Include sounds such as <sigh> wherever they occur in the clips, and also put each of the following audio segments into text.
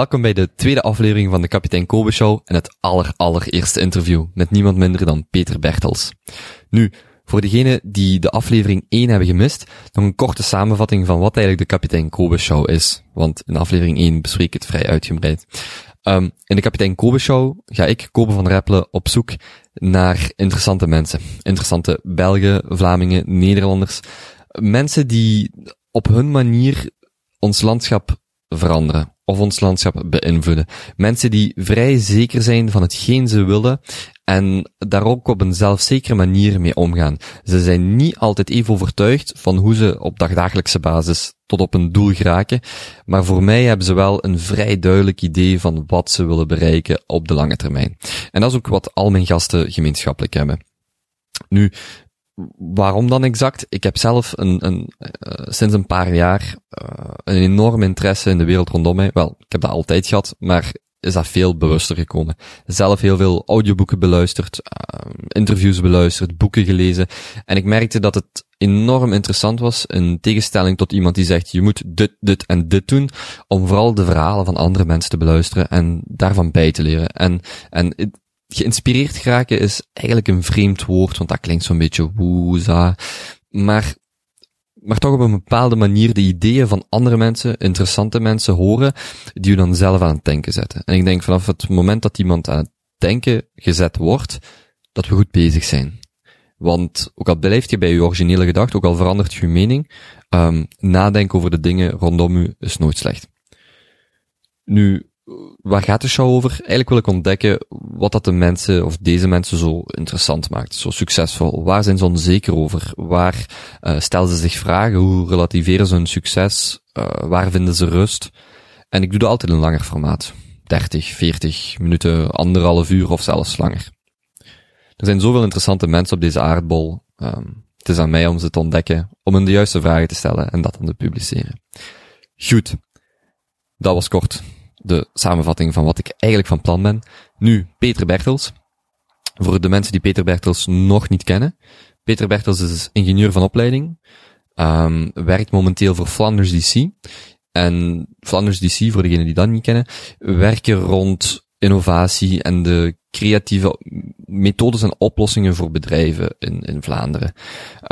Welkom bij de tweede aflevering van de Kapitein Kobe Show en het aller allereerste interview met niemand minder dan Peter Bertels. Nu, voor degenen die de aflevering 1 hebben gemist, nog een korte samenvatting van wat eigenlijk de Kapitein Kobe Show is, want in aflevering 1 bespreek ik het vrij uitgebreid. Um, in de Kapitein Kobe Show ga ik, Kobe van Reppelen, op zoek naar interessante mensen. Interessante Belgen, Vlamingen, Nederlanders. Mensen die op hun manier ons landschap veranderen of ons landschap beïnvloeden. Mensen die vrij zeker zijn van hetgeen ze willen en daar ook op een zelfzekere manier mee omgaan. Ze zijn niet altijd even overtuigd van hoe ze op dagdagelijkse basis tot op een doel geraken, maar voor mij hebben ze wel een vrij duidelijk idee van wat ze willen bereiken op de lange termijn. En dat is ook wat al mijn gasten gemeenschappelijk hebben. Nu, waarom dan exact? Ik heb zelf een, een, uh, sinds een paar jaar uh, een enorm interesse in de wereld rondom mij. Wel, ik heb dat altijd gehad, maar is dat veel bewuster gekomen. Zelf heel veel audioboeken beluisterd, uh, interviews beluisterd, boeken gelezen. En ik merkte dat het enorm interessant was, in tegenstelling tot iemand die zegt, je moet dit, dit en dit doen, om vooral de verhalen van andere mensen te beluisteren en daarvan bij te leren. En, en geïnspireerd geraken is eigenlijk een vreemd woord, want dat klinkt zo'n beetje woeza. Maar, maar toch op een bepaalde manier de ideeën van andere mensen, interessante mensen horen, die je dan zelf aan het denken zetten. En ik denk vanaf het moment dat iemand aan het denken gezet wordt, dat we goed bezig zijn. Want ook al blijft je bij je originele gedachte, ook al verandert je mening, um, nadenken over de dingen rondom u is nooit slecht. Nu, waar gaat de show over? Eigenlijk wil ik ontdekken wat dat de mensen, of deze mensen zo interessant maakt, zo succesvol. Waar zijn ze onzeker over? Waar uh, stellen ze zich vragen? Hoe relativeren ze hun succes? Uh, waar vinden ze rust? En ik doe dat altijd in een langer formaat. 30, 40 minuten, anderhalf uur of zelfs langer. Er zijn zoveel interessante mensen op deze aardbol. Um, het is aan mij om ze te ontdekken, om hen de juiste vragen te stellen en dat dan te publiceren. Goed. Dat was kort de samenvatting van wat ik eigenlijk van plan ben. Nu, Peter Bertels. Voor de mensen die Peter Bertels nog niet kennen. Peter Bertels is ingenieur van opleiding. Um, werkt momenteel voor Flanders DC. En Flanders DC, voor degenen die dat niet kennen, werken rond innovatie en de creatieve methodes en oplossingen voor bedrijven in, in Vlaanderen.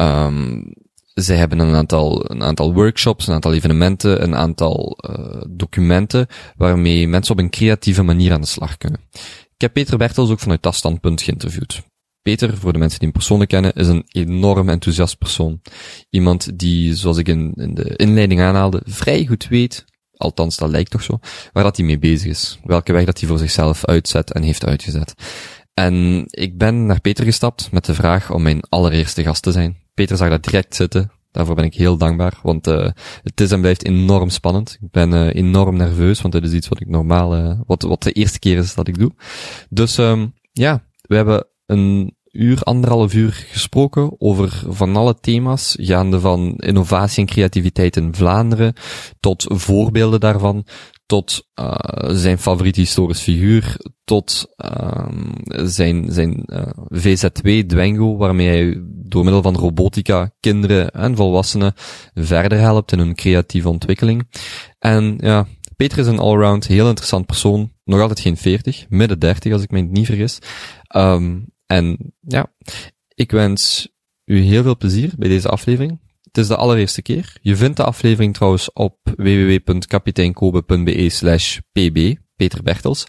Um, zij hebben een aantal, een aantal workshops, een aantal evenementen, een aantal uh, documenten waarmee mensen op een creatieve manier aan de slag kunnen. Ik heb Peter Bertels ook vanuit dat standpunt geïnterviewd. Peter, voor de mensen die hem persoonlijk kennen, is een enorm enthousiast persoon. Iemand die, zoals ik in, in de inleiding aanhaalde, vrij goed weet, althans dat lijkt toch zo, waar dat hij mee bezig is. Welke weg dat hij voor zichzelf uitzet en heeft uitgezet. En ik ben naar Peter gestapt met de vraag om mijn allereerste gast te zijn. Peter zag dat direct zitten. Daarvoor ben ik heel dankbaar, want uh, het is en blijft enorm spannend. Ik ben uh, enorm nerveus, want het is iets wat ik normaal, uh, wat, wat de eerste keer is dat ik doe. Dus um, ja, we hebben een uur, anderhalf uur gesproken over van alle thema's, gaande van innovatie en creativiteit in Vlaanderen, tot voorbeelden daarvan, tot uh, zijn favoriete historisch figuur, tot uh, zijn, zijn uh, VZW Dwengo, waarmee hij door middel van robotica kinderen en volwassenen verder helpt in hun creatieve ontwikkeling. En ja, Peter is een allround heel interessant persoon, nog altijd geen 40, midden 30 als ik me niet vergis. Um, en ja, ik wens u heel veel plezier bij deze aflevering. Het is de allereerste keer. Je vindt de aflevering trouwens op www.kapiteinkobe.be slash pb, Peter Bertels.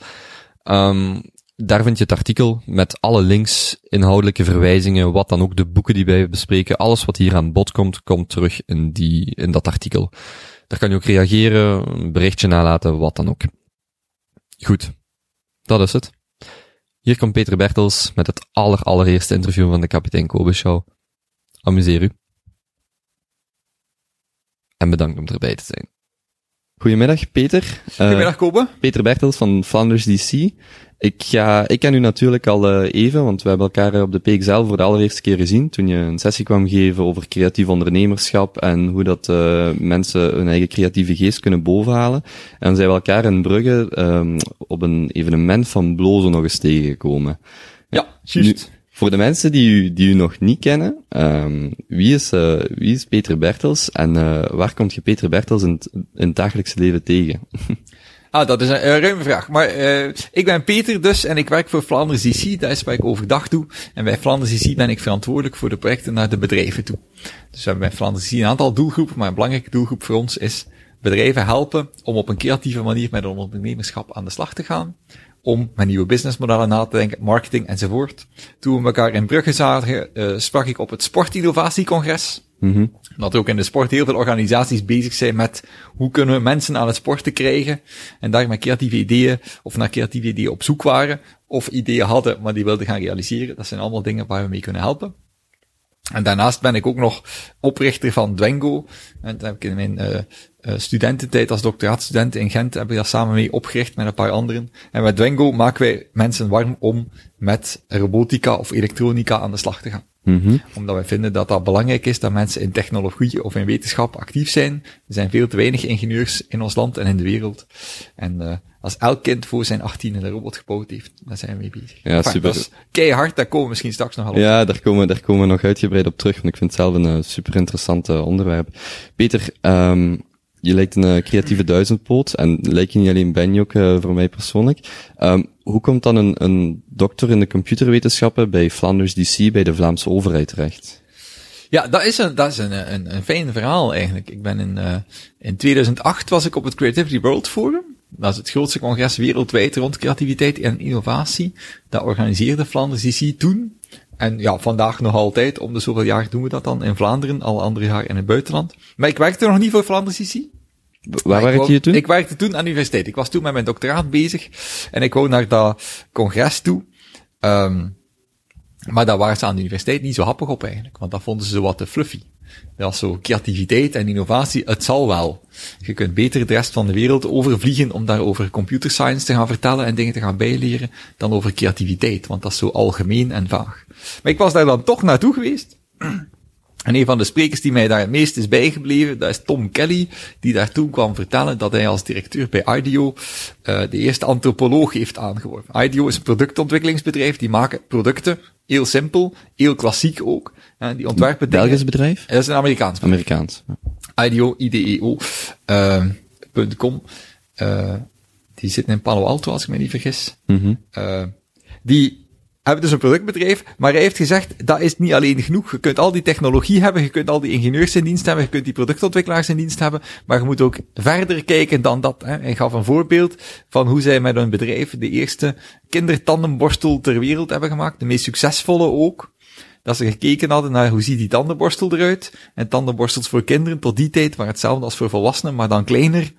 Um, daar vind je het artikel met alle links, inhoudelijke verwijzingen, wat dan ook de boeken die wij bespreken. Alles wat hier aan bod komt, komt terug in, die, in dat artikel. Daar kan je ook reageren, een berichtje nalaten, wat dan ook. Goed, dat is het. Hier komt Peter Bertels met het aller allereerste interview van de Kapitein Kobe Show. Amuseer u. En bedankt om erbij te zijn. Goedemiddag, Peter. Goedemiddag, Kobe. Peter Bertels van Flanders DC. Ik, ga, ik ken u natuurlijk al uh, even, want we hebben elkaar op de PXL voor de allereerste keer gezien, toen je een sessie kwam geven over creatief ondernemerschap en hoe dat uh, mensen hun eigen creatieve geest kunnen bovenhalen. En dan zijn we elkaar in Brugge um, op een evenement van Blozen nog eens tegengekomen. Ja, juist. Voor de mensen die u, die u nog niet kennen, um, wie, is, uh, wie is Peter Bertels en uh, waar komt je Peter Bertels in, in het dagelijkse leven tegen? <laughs> Ah, dat is een, een ruime vraag. Maar uh, ik ben Peter dus en ik werk voor Flanders DC. Dat is waar ik overdag doe. En bij Flanders DC ben ik verantwoordelijk voor de projecten naar de bedrijven toe. Dus we hebben bij Flanders DC een aantal doelgroepen, maar een belangrijke doelgroep voor ons is bedrijven helpen om op een creatieve manier met een ondernemerschap aan de slag te gaan. Om met nieuwe businessmodellen na te denken, marketing enzovoort. Toen we elkaar in Brugge zagen, uh, sprak ik op het Sportinnovatiecongres. Mm -hmm. Dat ook in de sport heel veel organisaties bezig zijn met hoe kunnen we mensen aan het sporten krijgen. En daar met creatieve ideeën of naar creatieve ideeën op zoek waren. Of ideeën hadden, maar die wilden gaan realiseren. Dat zijn allemaal dingen waar we mee kunnen helpen. En daarnaast ben ik ook nog oprichter van Dwengo. En dat heb ik in mijn uh, uh, studententijd als doctoraatstudent in Gent heb ik dat samen mee opgericht met een paar anderen. En met Dwengo maken wij mensen warm om met robotica of elektronica aan de slag te gaan. Mm -hmm. Omdat wij vinden dat dat belangrijk is dat mensen in technologie of in wetenschap actief zijn. Er zijn veel te weinig ingenieurs in ons land en in de wereld. En uh, als elk kind voor zijn 18 een robot gebouwd heeft, dan zijn we mee bezig. Ja, enfin, super. Dat is keihard, daar komen we misschien straks nog wel op. Ja, daar komen, daar komen we nog uitgebreid op terug, want ik vind het zelf een uh, super interessant onderwerp. Peter, um, je lijkt een uh, creatieve duizendpoot en lijkt je niet alleen ben je ook uh, voor mij persoonlijk. Um, hoe komt dan een, een dokter in de computerwetenschappen bij Flanders DC bij de Vlaamse overheid terecht? Ja, dat is een, dat is een, een, een fijn verhaal eigenlijk. Ik ben in, uh, in 2008 was ik op het Creativity World Forum. Dat is het grootste congres wereldwijd rond creativiteit en innovatie. Dat organiseerde Flanders DC toen. En ja, vandaag nog altijd, om de zoveel jaar doen we dat dan in Vlaanderen, alle andere jaar in het buitenland. Maar ik werkte nog niet voor Flanders CC. Waar werkte je toen? Ik werkte toen aan de universiteit. Ik was toen met mijn doctoraat bezig en ik wou naar dat congres toe. Um, maar daar waren ze aan de universiteit niet zo happig op eigenlijk, want dat vonden ze zo wat te fluffy. Was zo creativiteit en innovatie, het zal wel. Je kunt beter de rest van de wereld overvliegen om daar over computer science te gaan vertellen en dingen te gaan bijleren, dan over creativiteit, want dat is zo algemeen en vaag. Maar ik was daar dan toch naartoe geweest. En een van de sprekers die mij daar het meest is bijgebleven, dat is Tom Kelly, die daar toen kwam vertellen dat hij als directeur bij IDEO uh, de eerste antropoloog heeft aangeworven. IDEO is een productontwikkelingsbedrijf, die maken producten, heel simpel, heel klassiek ook. Uh, die ontwerpen Belgisch dingen. bedrijf? Dat is een Amerikaans bedrijf. Amerikaans. Ja. IDEO, IDEO, uh, .com, uh, die zitten in Palo Alto, als ik me niet vergis. Mm -hmm. die hebben dus een productbedrijf, maar hij heeft gezegd, dat is niet alleen genoeg. Je kunt al die technologie hebben, je kunt al die ingenieurs in dienst hebben, je kunt die productontwikkelaars in dienst hebben, maar je moet ook verder kijken dan dat. Hè. Hij gaf een voorbeeld van hoe zij met hun bedrijf de eerste kindertandenborstel ter wereld hebben gemaakt, de meest succesvolle ook. Dat ze gekeken hadden naar hoe ziet die tandenborstel eruit, en tandenborstels voor kinderen tot die tijd waren hetzelfde als voor volwassenen, maar dan kleiner.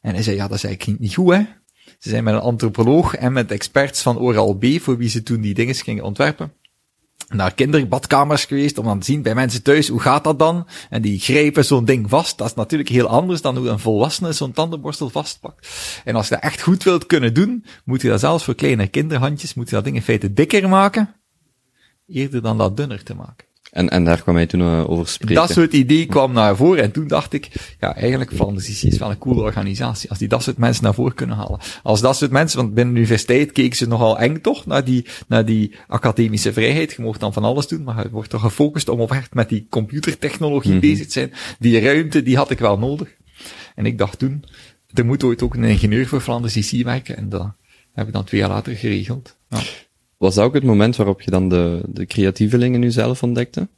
En hij zei, ja, dat is eigenlijk niet goed, hè. Ze zijn met een antropoloog en met experts van Oral-B, voor wie ze toen die dingen gingen ontwerpen, naar kinderbadkamers geweest om dan te zien bij mensen thuis, hoe gaat dat dan? En die grijpen zo'n ding vast. Dat is natuurlijk heel anders dan hoe een volwassene zo'n tandenborstel vastpakt. En als je dat echt goed wilt kunnen doen, moet je dat zelfs voor kleine kinderhandjes, moet je dat ding in feite dikker maken, eerder dan dat dunner te maken. En, en daar kwam hij toen uh, over spreken. Dat soort idee kwam naar voren en toen dacht ik, ja, eigenlijk Flanders is wel een coole organisatie. Als die dat soort mensen naar voren kunnen halen. Als dat soort mensen, want binnen de universiteit keken ze nogal eng toch, naar die, naar die academische vrijheid. Je mocht dan van alles doen, maar het wordt toch gefocust om op echt met die computertechnologie mm -hmm. bezig te zijn. Die ruimte, die had ik wel nodig. En ik dacht toen, er moet ooit ook een ingenieur voor Flanders IC werken en dat heb ik dan twee jaar later geregeld. Ja. Was dat ook het moment waarop je dan de, de creatievelingen nu zelf ontdekte?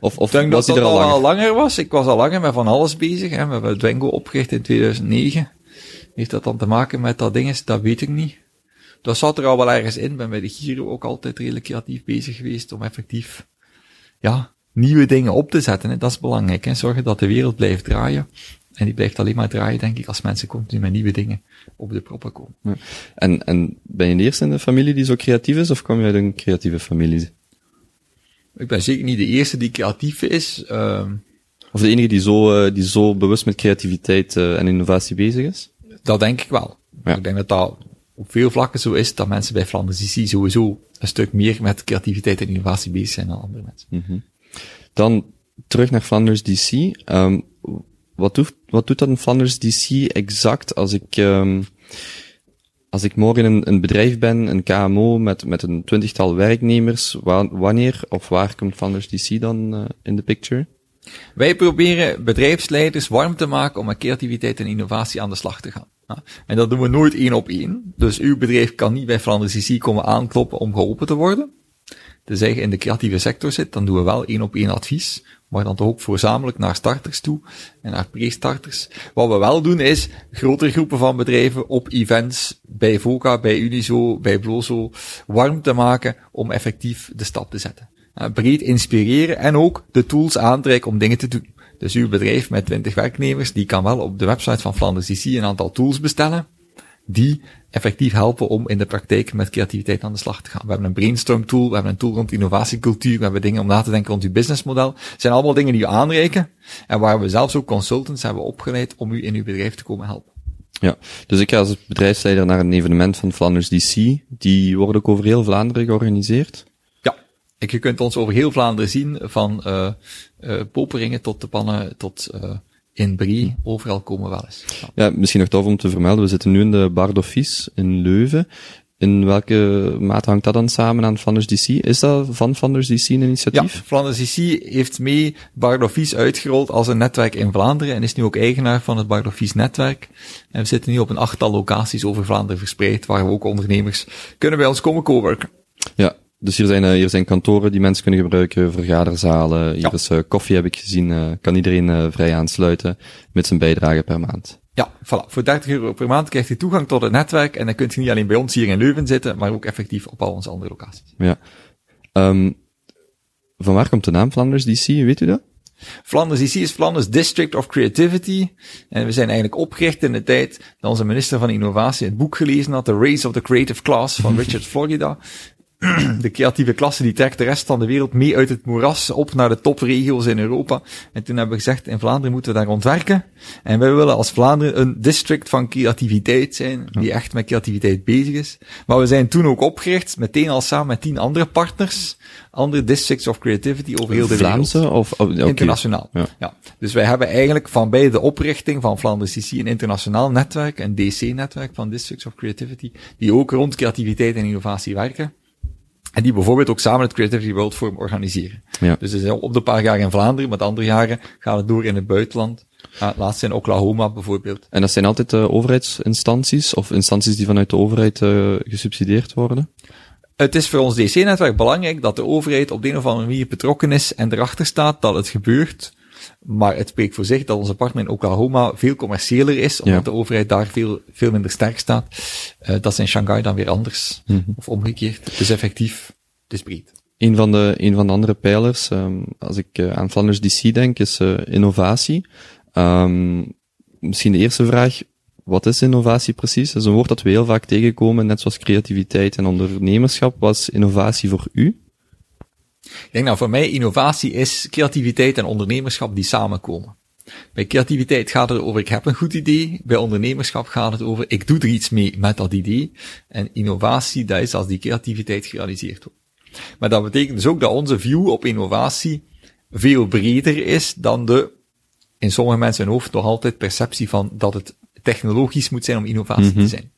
Of, of ik denk was dat dat al, langer? al langer was. Ik was al langer met van alles bezig. Hè. We hebben Dwengo opgericht in 2009. Heeft dat dan te maken met dat ding? Dat weet ik niet. Dat zat er al wel ergens in. Ben bij de Giro ook altijd redelijk creatief bezig geweest om effectief, ja, nieuwe dingen op te zetten. Hè. Dat is belangrijk. Hè. Zorgen dat de wereld blijft draaien. En die blijft alleen maar draaien, denk ik, als mensen continu met nieuwe dingen op de proppen komen. Ja. En, en ben je de eerste in de familie die zo creatief is, of kom je uit een creatieve familie? Ik ben zeker niet de eerste die creatief is. Uh, of de enige die zo, uh, die zo bewust met creativiteit uh, en innovatie bezig is? Dat denk ik wel. Ja. Ik denk dat dat op veel vlakken zo is, dat mensen bij Flanders sowieso een stuk meer met creativiteit en innovatie bezig zijn dan andere mensen. Mm -hmm. Dan terug naar Flanders DC. Um, wat doet, wat doet dan Flanders DC exact als ik, um, als ik morgen een, een bedrijf ben, een KMO met, met een twintigtal werknemers, wa wanneer of waar komt Founders DC dan uh, in de picture? Wij proberen bedrijfsleiders warm te maken om met creativiteit en innovatie aan de slag te gaan. En dat doen we nooit één op één. Dus uw bedrijf kan niet bij Flanders CC komen aankloppen om geholpen te worden. Tenzij je in de creatieve sector zit, dan doen we wel één op één advies. Maar dan toch ook voorzamelijk naar starters toe en naar pre-starters. Wat we wel doen is grotere groepen van bedrijven op events, bij VOCA, bij Unizo, bij Blozo, warm te maken om effectief de stap te zetten. breed inspireren en ook de tools aantrekken om dingen te doen. Dus uw bedrijf met 20 werknemers, die kan wel op de website van Flanders DC een aantal tools bestellen, die effectief helpen om in de praktijk met creativiteit aan de slag te gaan. We hebben een brainstorm tool, we hebben een tool rond innovatiecultuur, we hebben dingen om na te denken rond uw businessmodel. Het zijn allemaal dingen die u aanreiken en waar we zelfs ook consultants hebben opgeleid om u in uw bedrijf te komen helpen. Ja, dus ik ga als bedrijfsleider naar een evenement van Flanders DC. Die worden ook over heel Vlaanderen georganiseerd. Je kunt ons over heel Vlaanderen zien, van uh, uh, Poperingen tot de pannen tot uh, in Brie, overal komen wel eens. Ja. ja. misschien nog tof om te vermelden, we zitten nu in de Bar d'Office in Leuven. In welke mate hangt dat dan samen aan Flanders DC? Is dat van Flanders DC een initiatief? Ja, Flanders DC heeft mee Bar d'Office uitgerold als een netwerk in Vlaanderen en is nu ook eigenaar van het Bar d'Office netwerk. En we zitten nu op een achttal locaties over Vlaanderen verspreid, waar we ook ondernemers kunnen bij ons komen coworken. Ja, dus hier zijn, uh, hier zijn kantoren die mensen kunnen gebruiken, vergaderzalen. Hier is uh, koffie, heb ik gezien. Uh, kan iedereen vrij aansluiten met zijn bijdrage per maand. Ja, voilà. Voor 30 euro per maand krijgt je toegang tot het netwerk. En dan kunt je niet alleen bij ons hier in Leuven zitten, maar ook effectief op al onze andere locaties. Ja. Um, van waar komt de naam Flanders DC? Weet u dat? Flanders DC is Flanders District of Creativity. En we zijn eigenlijk opgericht in de tijd dat onze minister van Innovatie het boek gelezen had, The Race of the Creative Class van <laughs> Richard Florida <clears throat> de creatieve klasse die trekt de rest van de wereld mee uit het moeras op naar de topregio's in Europa. En toen hebben we gezegd, in Vlaanderen moeten we daar ontwerken. En wij willen als Vlaanderen een district van creativiteit zijn, die echt met creativiteit bezig is. Maar we zijn toen ook opgericht, meteen al samen met tien andere partners, andere districts of creativity over heel de Vlaamse wereld. of oh, okay. internationaal? Ja. ja. Dus wij hebben eigenlijk van bij de oprichting van Flanders CC een internationaal netwerk, een DC-netwerk van districts of creativity, die ook rond creativiteit en innovatie werken. En die bijvoorbeeld ook samen het Creativity World Forum organiseren. Ja. Dus het is op de paar jaar in Vlaanderen, maar de andere jaren gaan het door in het buitenland. Uh, laatst in Oklahoma bijvoorbeeld. En dat zijn altijd uh, overheidsinstanties of instanties die vanuit de overheid uh, gesubsidieerd worden? Het is voor ons DC-netwerk belangrijk dat de overheid op de een of andere manier betrokken is en erachter staat dat het gebeurt. Maar het spreekt voor zich dat onze partner in Oklahoma veel commerciëler is, omdat de overheid daar veel, veel minder sterk staat. Uh, dat is in Shanghai dan weer anders. Mm -hmm. Of omgekeerd. Dus effectief, het is breed. Een van de, een van de andere pijlers, um, als ik uh, aan Flanders DC denk, is uh, innovatie. Um, misschien de eerste vraag, wat is innovatie precies? Dat is een woord dat we heel vaak tegenkomen, net zoals creativiteit en ondernemerschap. Wat is innovatie voor u? Ik denk nou, voor mij innovatie is creativiteit en ondernemerschap die samenkomen. Bij creativiteit gaat het over ik heb een goed idee. Bij ondernemerschap gaat het over ik doe er iets mee met dat idee. En innovatie, dat is als die creativiteit gerealiseerd wordt. Maar dat betekent dus ook dat onze view op innovatie veel breder is dan de, in sommige mensen hun hoofd nog altijd perceptie van dat het technologisch moet zijn om innovatie mm -hmm. te zijn.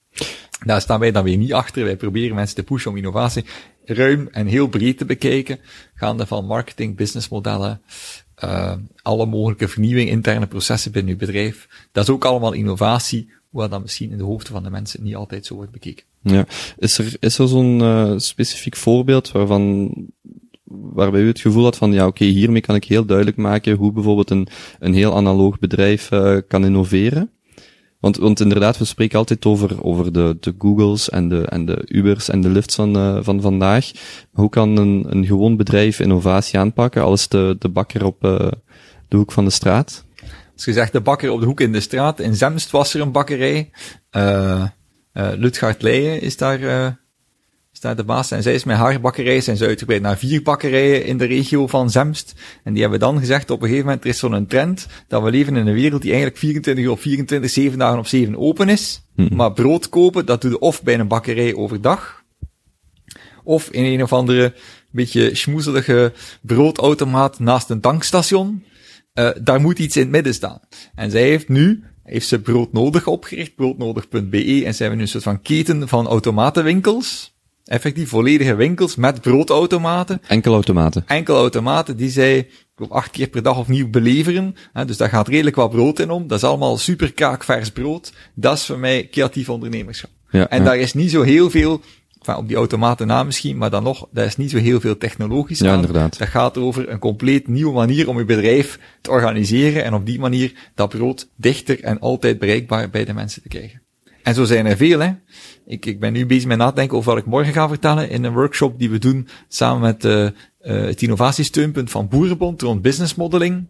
Daar staan wij dan weer niet achter. Wij proberen mensen te pushen om innovatie ruim en heel breed te bekijken, gaande van marketing, businessmodellen, uh, alle mogelijke vernieuwing, interne processen binnen uw bedrijf. Dat is ook allemaal innovatie, hoewel dat misschien in de hoofden van de mensen niet altijd zo wordt bekeken. Ja, is er, is er zo'n uh, specifiek voorbeeld waarvan waarbij u het gevoel had van ja oké, hiermee kan ik heel duidelijk maken hoe bijvoorbeeld een, een heel analoog bedrijf uh, kan innoveren? Want, want inderdaad, we spreken altijd over, over de, de Googles en de, en de Ubers en de Lyfts van, uh, van vandaag. Hoe kan een, een gewoon bedrijf innovatie aanpakken als de, de bakker op uh, de hoek van de straat? Als je zegt de bakker op de hoek in de straat, in Zemst was er een bakkerij. Uh, uh, Leijen is daar staat de baas. En zij is met haar bakkerij, zijn ze uitgebreid naar vier bakkerijen in de regio van Zemst. En die hebben dan gezegd, op een gegeven moment, er is zo'n trend, dat we leven in een wereld die eigenlijk 24 uur op 24, 7 dagen op 7 open is. Mm-hmm. Maar brood kopen, dat doe je of bij een bakkerij overdag, of in een of andere beetje schmoezelige broodautomaat naast een tankstation. Uh, daar moet iets in het midden staan. En zij heeft nu heeft ze Broodnodig opgericht, broodnodig.be, en zijn we nu een soort van keten van automatenwinkels. Effectief volledige winkels met broodautomaten. Enkel automaten. Enkel automaten die zij, acht keer per dag opnieuw beleveren. Dus daar gaat redelijk wat brood in om. Dat is allemaal super kaakvers brood. Dat is voor mij creatief ondernemerschap. Ja, En ja. daar is niet zo heel veel, enfin, op die automaten na misschien, maar dan nog, daar is niet zo heel veel technologisch Ja, aan. inderdaad. Dat gaat over een compleet nieuwe manier om je bedrijf te organiseren en op die manier dat brood dichter en altijd bereikbaar bij de mensen te krijgen. En zo zijn er veel, hè. Ik, ik ben nu bezig met nadenken over wat ik morgen ga vertellen in een workshop die we doen samen met eh, eh, het innovatiesteunpunt van Boerenbond rond business modeling.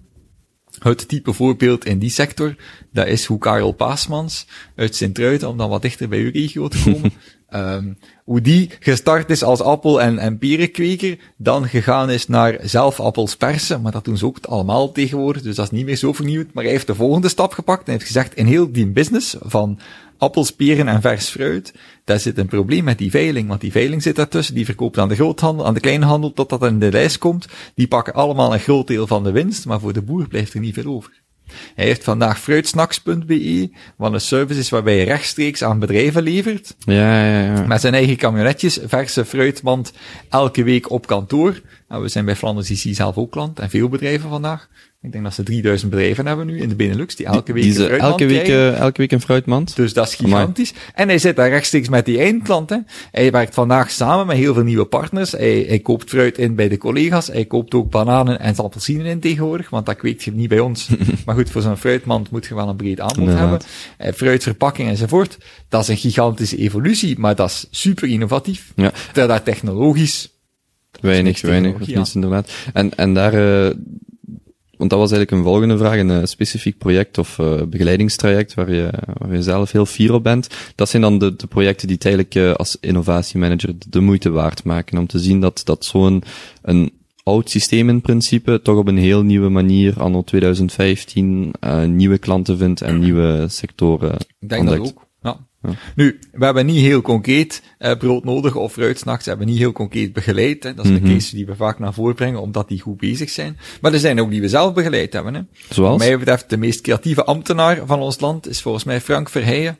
Het type voorbeeld in die sector, dat is hoe Karel Paasmans uit Sint-Truiden, om dan wat dichter bij uw regio te komen, <laughs> ehm, hoe die gestart is als appel- en, en perenkweker, dan gegaan is naar zelf appels persen, maar dat doen ze ook allemaal tegenwoordig, dus dat is niet meer zo vernieuwend. Maar hij heeft de volgende stap gepakt en heeft gezegd, in heel die business van appels, peren en vers fruit, daar zit een probleem met die veiling, want die veiling zit daartussen, die verkoopt aan de groothandel, aan de kleinhandel, totdat dat in de lijst komt. Die pakken allemaal een groot deel van de winst, maar voor de boer blijft er niet veel over. Hij heeft vandaag fruitsnacks.be, wat een service is waarbij je rechtstreeks aan bedrijven levert, Ja, ja, ja. met zijn eigen camionetjes, verse fruitmand, elke week op kantoor. Nou, we zijn bij Flanders IC zelf ook klant, en veel bedrijven vandaag. Ik denk dat ze 3000 bedrijven hebben nu in de Benelux, die elke week Die een elke week, eh, elke week een fruitmand. Dus dat is gigantisch. En hij zit daar rechtstreeks met die eindklant. Hè. Hij werkt vandaag samen met heel veel nieuwe partners. Hij, hij koopt fruit in bij de collega's. Hij koopt ook bananen en appelsinen in tegenwoordig, want dat kweekt je niet bij ons. <laughs> maar goed, voor zo'n fruitmand moet je wel een breed aanbod hebben. Eh, fruitverpakking enzovoort. Dat is een gigantische evolutie, maar dat is super innovatief. Ja. Terwijl daar technologisch Weinig, weinig, of technologie niets inderdaad. En, en daar, eh, want dat was eigenlijk een volgende vraag, een specifiek project of eh, begeleidingstraject waar je, waar je zelf heel fier op bent. Dat zijn dan de, de projecten die het eigenlijk eh, als innovatiemanager de, de moeite waard maken om te zien dat, dat zo'n een oud systeem in principe toch op een heel nieuwe manier anno 2015 eh, nieuwe klanten vindt en nieuwe sectoren Ik denk ontdekt. dat ook. Ja. Nu, we hebben niet heel concreet eh, brood nodig of fruitsnachts hebben niet heel concreet begeleid. Hè. Dat is Mhm. een case die we vaak naar voren brengen, omdat die goed bezig zijn. Maar er zijn ook die we zelf begeleid hebben. Hè. Wat Zoals? mij betreft, de meest creatieve ambtenaar van ons land is volgens mij Frank Verheijen.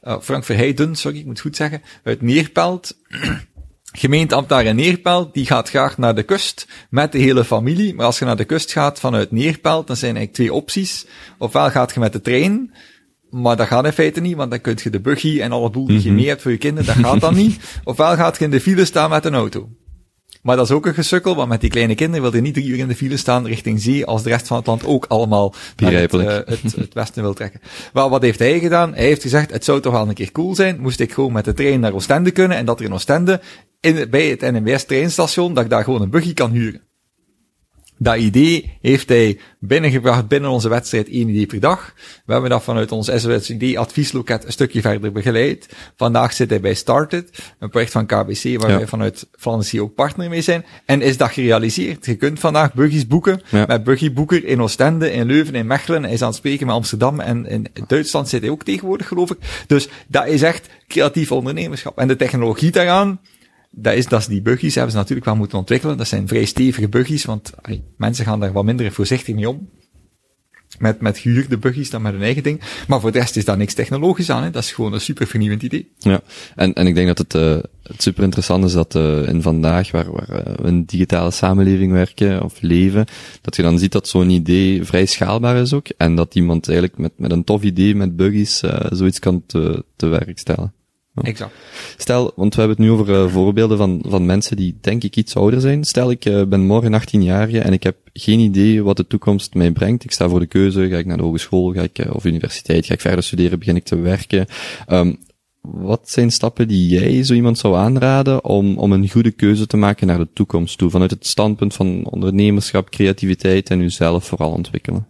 Eh, Frank Verheijden, sorry, ik moet het goed zeggen. Uit Neerpelt. <clears throat> Gemeenteambtenaar in Neerpelt, die gaat graag naar de kust met de hele familie. Maar als je naar de kust gaat vanuit Neerpelt, dan zijn er eigenlijk twee opties. Ofwel gaat je met de trein, maar dat gaat in feite niet, want dan kun je de buggy en alle boel die je mee hebt voor je kinderen, dat gaat dan niet. <laughs> Ofwel gaat je in de file staan met een auto. Maar dat is ook een gesukkel, want met die kleine kinderen wil je niet drie uur in de file staan richting zee, als de rest van het land ook allemaal naar het, eh, het, het westen wil trekken. Wel, wat heeft hij gedaan? Hij heeft gezegd, het zou toch wel een keer cool zijn, moest ik gewoon met de trein naar Oostende kunnen, en dat er in Oostende, in, bij het NMBS treinstation, dat ik daar gewoon een buggy kan huren. Dat idee heeft hij binnengebracht binnen onze wedstrijd één idee per dag. We hebben dat vanuit ons SOS-idee adviesloket een stukje verder begeleid. Vandaag zit hij bij Started, een project van KBC waar Ja. wij vanuit Flanders ook partner mee zijn. En is dat gerealiseerd. Je kunt vandaag buggies boeken Ja. met buggyboeker in Oostende, in Leuven, in Mechelen. Hij is aan het spreken met Amsterdam en in Duitsland zit hij ook tegenwoordig, geloof ik. Dus dat is echt creatief ondernemerschap. En de technologie daaraan, dat is, dat is die buggies hebben ze natuurlijk wel moeten ontwikkelen. Dat zijn vrij stevige buggies, want mensen gaan daar wat minder voorzichtig mee om. Met, met gehuurde buggies dan met hun eigen ding. Maar voor de rest is daar niks technologisch aan. Hè. Dat is gewoon een super vernieuwend idee. Ja, en, en ik denk dat het, eh het super interessant is dat eh in vandaag, waar, waar eh, we in digitale samenleving werken of leven, dat je dan ziet dat zo'n idee vrij schaalbaar is ook. En dat iemand eigenlijk met, met een tof idee, met buggies, zoiets kan te, te werk stellen. Exact. Stel, want we hebben het nu over eh, voorbeelden van, van mensen die denk ik iets ouder zijn. Stel, ik eh, ben morgen 18 jaar en ik heb geen idee wat de toekomst mij brengt. Ik sta voor de keuze, ga ik naar de hogeschool, ga ik, eh, of universiteit, ga ik verder studeren, begin ik te werken. Ehm, wat zijn stappen die jij zo iemand zou aanraden om, om een goede keuze te maken naar de toekomst toe? Vanuit het standpunt van ondernemerschap, creativiteit en uzelf vooral ontwikkelen.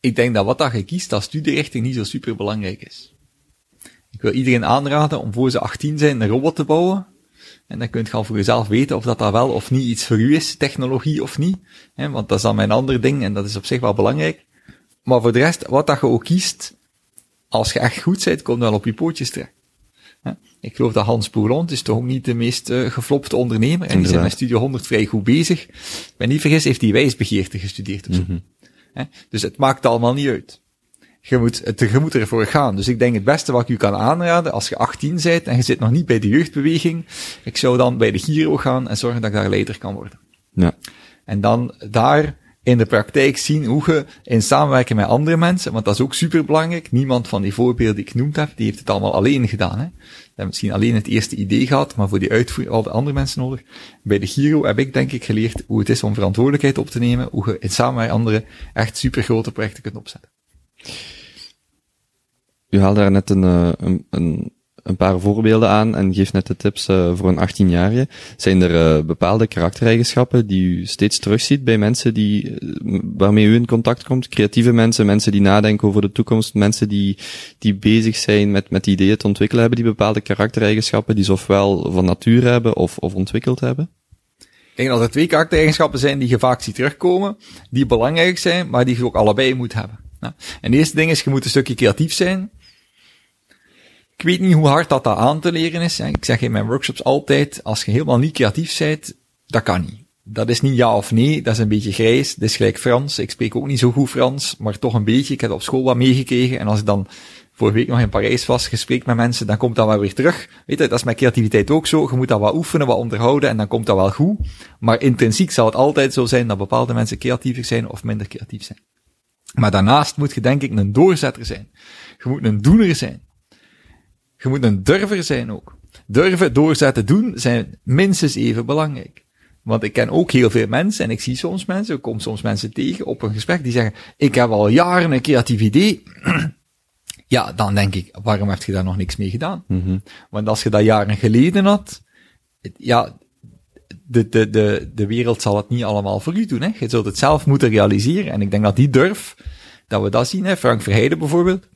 Ik denk dat wat dat je kiest als studierichting niet zo super belangrijk is. Ik wil iedereen aanraden om voor ze 18 zijn een robot te bouwen. En dan kunt je al voor jezelf weten of dat, dat wel of niet iets voor u is, technologie of niet. Hè, want dat is dan mijn ander ding en dat is op zich wel belangrijk. Maar voor de rest, wat dat je ook kiest, als je echt goed bent, komt wel op je pootjes terecht. Ik geloof dat Hans Bourlond is toch ook niet de meest uh, geflopte ondernemer. En die zit Inderdaad. met Studio 100 vrij goed bezig. Ik ben niet vergis, heeft hij wijsbegeerte gestudeerd of zo. Hè? Dus het maakt allemaal niet uit. Je moet, het, je moet ervoor gaan. Dus ik denk het beste wat ik u kan aanraden, als je 18 bent en je zit nog niet bij de jeugdbeweging, ik zou dan bij de Giro gaan en zorgen dat ik daar leider kan worden. Ja. En dan daar in de praktijk zien hoe je in samenwerking met andere mensen, want dat is ook super belangrijk. Niemand van die voorbeelden die ik genoemd heb, die heeft het allemaal alleen gedaan. Hè. Ze hebben misschien alleen het eerste idee gehad, maar voor die uitvoering al de andere mensen nodig. Bij de Giro heb ik denk ik geleerd hoe het is om verantwoordelijkheid op te nemen, hoe je in samen met anderen echt super grote projecten kunt opzetten. U haalde daar net een, eh, een, een, een paar voorbeelden aan en geeft net de tips uh, voor een 18-jarige. Zijn er uh, bepaalde karaktereigenschappen die u steeds terugziet bij mensen die, waarmee u in contact komt? Creatieve mensen, mensen die nadenken over de toekomst, mensen die, die bezig zijn met, met ideeën te ontwikkelen, hebben die bepaalde karaktereigenschappen die ze ofwel van nature hebben of, of ontwikkeld hebben? Ik denk dat er twee karaktereigenschappen zijn die je vaak ziet terugkomen, die belangrijk zijn, maar die je ook allebei moet hebben. En de eerste ding is, je moet een stukje creatief zijn. Ik weet niet hoe hard dat, dat aan te leren is. Ik zeg in mijn workshops altijd, als je helemaal niet creatief bent, dat kan niet. Dat is niet ja of nee, dat is een beetje grijs. Dat is gelijk Frans. Ik spreek ook niet zo goed Frans, maar toch een beetje. Ik heb op school wat meegekregen. En als ik dan vorige week nog in Parijs was, gesprek met mensen, dan komt dat wel weer terug. Weet je, dat is met creativiteit ook zo. Je moet dat wat oefenen, wat onderhouden en dan komt dat wel goed. Maar intrinsiek zal het altijd zo zijn dat bepaalde mensen creatiever zijn of minder creatief zijn. Maar daarnaast moet je denk ik een doorzetter zijn. Je moet een doener zijn. Je moet een durver zijn ook. Durven, doorzetten, doen zijn minstens even belangrijk. Want ik ken ook heel veel mensen en ik zie soms mensen, ik kom soms mensen tegen op een gesprek die zeggen, ik heb al jaren een creatief idee. <clears throat> ja, dan denk ik, waarom heb je daar nog niks mee gedaan? Mm -hmm. Want als je dat jaren geleden had, ja, de, de, de, de wereld zal het niet allemaal voor u doen. Hè? Je zult het zelf moeten realiseren. En ik denk dat die durf, dat we dat zien. Hè? Frank Verheijden bijvoorbeeld.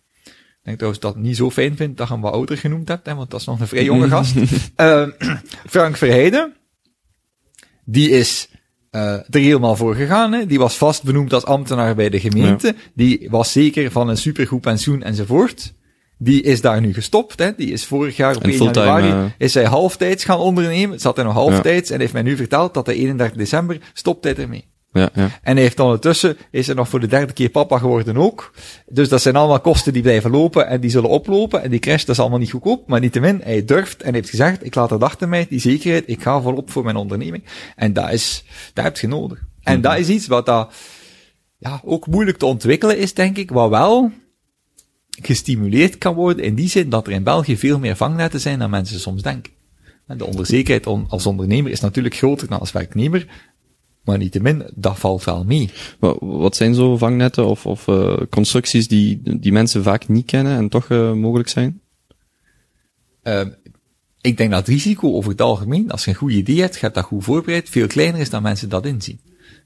Ik denk trouwens dat niet zo fijn vindt dat je hem wat ouder genoemd hebt, hè, want dat is nog een vrij jonge gast. uh, <laughs> <clears throat> Frank Verheijden, die is uh, er helemaal voor gegaan. Hè. Die was vast benoemd als ambtenaar bij de gemeente. Ja. Die was zeker van een supergoed pensioen enzovoort. Die is daar nu gestopt. Hè. Die is vorig jaar op 1 januari uh... is hij halftijds gaan ondernemen. Zat hij nog halftijds ja. en heeft mij nu verteld dat hij 31 december stopt hij ermee. Ja, ja. En hij heeft ondertussen, is er nog voor de derde keer papa geworden ook. Dus dat zijn allemaal kosten die blijven lopen en die zullen oplopen. En die crash, dat is allemaal niet goedkoop. Maar niettemin, hij durft en heeft gezegd, ik laat dat achter mij, die zekerheid, ik ga volop voor mijn onderneming. En dat is, dat heb je nodig. En mm -hmm. dat is iets wat dat, ja, ook moeilijk te ontwikkelen is, denk ik, wat wel gestimuleerd kan worden in die zin dat er in België veel meer vangnetten zijn dan mensen soms denken. De onzekerheid als ondernemer is natuurlijk groter dan als werknemer, maar niettemin, dat valt wel mee. Wat zijn zo vangnetten of, of uh, constructies die, die mensen vaak niet kennen en toch uh, mogelijk zijn? Uh, ik denk dat het risico over het algemeen, als je een goed idee hebt, je hebt dat goed voorbereid, veel kleiner is dan mensen dat inzien.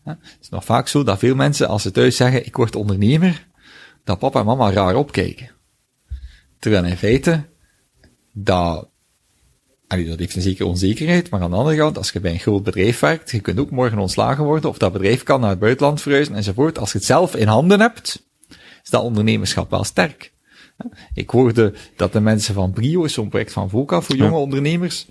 Ja, het is nog vaak zo dat veel mensen, als ze thuis zeggen, ik word ondernemer, dat papa en mama raar opkijken. Terwijl in feite, dat Allee, dat heeft een zekere onzekerheid, maar aan de andere kant, als je bij een groot bedrijf werkt, je kunt ook morgen ontslagen worden, of dat bedrijf kan naar het buitenland verhuizen enzovoort. Als je het zelf in handen hebt, is dat ondernemerschap wel sterk. Ik hoorde dat de mensen van Brio, zo'n project van VOCA voor jonge ja. ondernemers,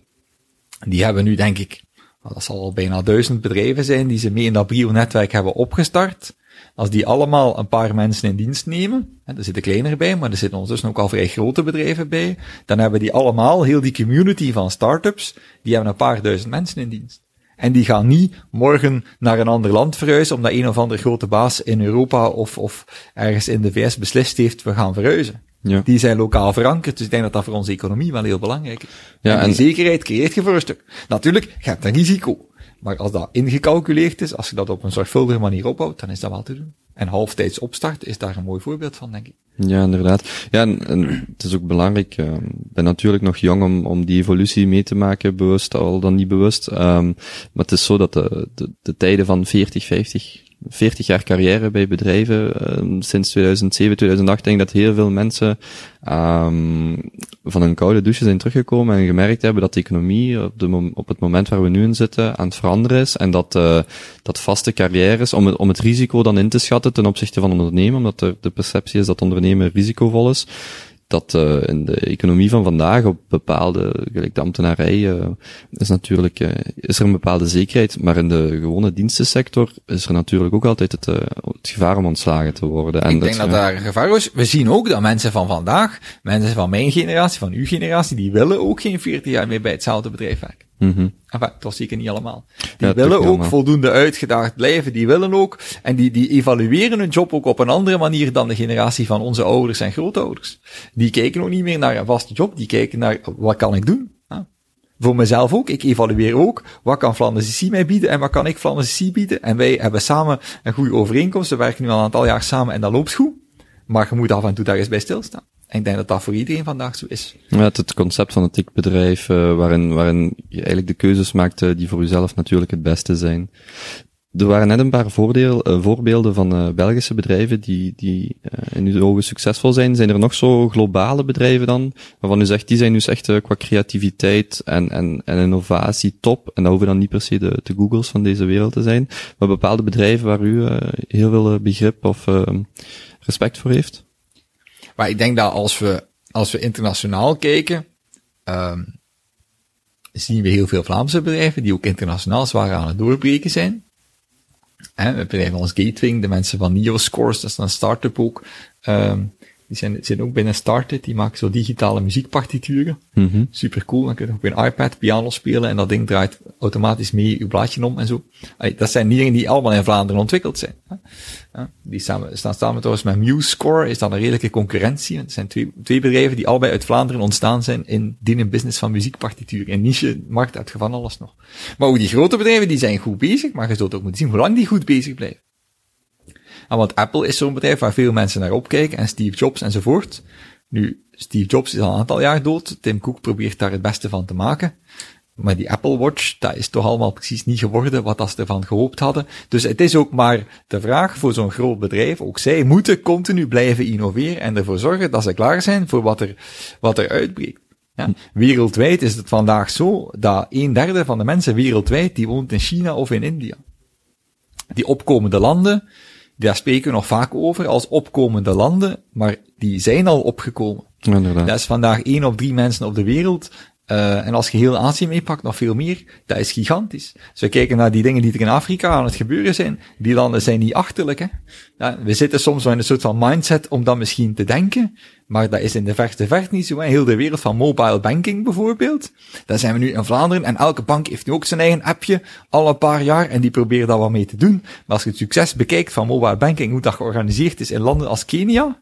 die hebben nu denk ik, dat zal al bijna duizend bedrijven zijn die ze mee in dat Brio-netwerk hebben opgestart. Als die allemaal een paar mensen in dienst nemen, en er zitten kleinere bij, maar er zitten ondertussen ook al vrij grote bedrijven bij, dan hebben die allemaal, heel die community van startups, die hebben een paar duizend mensen in dienst. En die gaan niet morgen naar een ander land verhuizen, omdat een of andere grote baas in Europa of, of ergens in de VS beslist heeft, we gaan verhuizen. Ja. Die zijn lokaal verankerd, dus ik denk dat dat voor onze economie wel heel belangrijk is. Ja, en die en- zekerheid creëert je voor een stuk. Natuurlijk, je hebt een risico. Maar als dat ingecalculeerd is, als je dat op een zorgvuldige manier opbouwt, dan is dat wel te doen. En halftijds opstart is daar een mooi voorbeeld van, denk ik. Ja, inderdaad. Ja, en, en het is ook belangrijk. eh, Ik ben natuurlijk nog jong om, om die evolutie mee te maken, bewust al dan niet bewust. Ehm, maar het is zo dat de, de, de tijden van 40, 50, 40 jaar carrière bij bedrijven, ehm, sinds 2007, 2008, denk ik dat heel veel mensen ehm, van een koude douche zijn teruggekomen en gemerkt hebben dat de economie op, de op het moment waar we nu in zitten aan het veranderen is en dat, eh, dat vaste carrières, om om het risico dan in te schatten ten opzichte van ondernemen, omdat er de perceptie is dat ondernemen risicovol is, dat uh, in de economie van vandaag op bepaalde, gelijk de ambtenarij, uh, is natuurlijk, uh, is er een bepaalde zekerheid, maar in de gewone dienstensector is er natuurlijk ook altijd het, het gevaar om ontslagen te worden. En Ik denk dat daar een gevaar is. We zien ook dat mensen van vandaag, mensen van mijn generatie, van uw generatie, die willen ook geen 40 jaar meer bij hetzelfde bedrijf werken. Mm -hmm. Enfin, dat zeker niet allemaal. Die ja, willen ook allemaal. voldoende uitgedaagd blijven, die willen ook, en die, die evalueren hun job ook op een andere manier dan de generatie van onze ouders en grootouders. Die kijken ook niet meer naar een vaste job, die kijken naar, wat kan ik doen? Ja. Voor mezelf ook, ik evalueer ook, wat kan Flanders mij bieden en wat kan ik Flanders bieden? En wij hebben samen een goede overeenkomst, we werken nu al een aantal jaar samen en dat loopt goed. Maar je moet af en toe daar eens bij stilstaan. En ik denk dat dat voor iedereen vandaag zo is. Ja, het, concept van het TIC-bedrijf, uh, waarin, waarin je eigenlijk de keuzes maakt uh, die voor jezelf natuurlijk het beste zijn. Er waren net een paar voordeel, uh, voorbeelden van Belgische bedrijven die, die in uw ogen succesvol zijn. Zijn er nog zo globale bedrijven dan, waarvan u zegt, die zijn dus echt qua creativiteit en, en, en innovatie top. En dat hoeven dan niet per se de, de Googles van deze wereld te zijn. Maar bepaalde bedrijven waar u heel veel begrip of respect voor heeft? Maar ik denk dat als we, als we internationaal kijken, um, zien we heel veel Vlaamse bedrijven die ook internationaal zwaar aan het doorbreken zijn. He, bedrijven als Gatewing, de mensen van Neoscores, dat is een start-up ook, um, die zijn, zijn ook binnen Started, die maken zo digitale muziekpartituren. Mm -hmm. Super cool. Dan kun je op een iPad piano spelen en dat ding draait automatisch mee je blaadje om en zo. Allee, dat zijn dingen die allemaal in Vlaanderen ontwikkeld zijn. Ja, die samen, staan samen trouwens met MuseScore, is dan een redelijke concurrentie. Het zijn twee, twee bedrijven die allebei uit Vlaanderen ontstaan zijn in die business van muziekpartituur. In niche markt uit van alles nog. Maar ook die grote bedrijven, die zijn goed bezig, maar je zult ook moeten zien hoe lang die goed bezig blijven. Want Apple is zo'n bedrijf waar veel mensen naar opkijken en Steve Jobs enzovoort. Nu, Steve Jobs is al een aantal jaar dood. Tim Cook probeert daar het beste van te maken. Maar die Apple Watch, dat is toch allemaal precies niet geworden wat dat ze ervan gehoopt hadden. Dus het is ook maar de vraag voor zo'n groot bedrijf. Ook zij moeten continu blijven innoveren en ervoor zorgen dat ze klaar zijn voor wat er, wat er uitbreekt. Ja? Wereldwijd is het vandaag zo dat een derde van de mensen wereldwijd die woont in China of in India. Die opkomende landen, daar spreken we nog vaak over als opkomende landen, maar die zijn al opgekomen. Inderdaad. Dat is vandaag één op drie mensen op de wereld. Uh, en als je heel Azië meepakt, nog veel meer, dat is gigantisch. Als we kijken naar die dingen die er in Afrika aan het gebeuren zijn, die landen zijn niet achterlijk. Hè? Ja, we zitten soms wel in een soort van mindset om dat misschien te denken, maar dat is in de verste verte niet zo. Hè? Heel de wereld van mobile banking bijvoorbeeld, daar zijn we nu in Vlaanderen en elke bank heeft nu ook zijn eigen appje, al een paar jaar, en die proberen daar wat mee te doen. Maar als je het succes bekijkt van mobile banking, hoe dat georganiseerd is in landen als Kenia,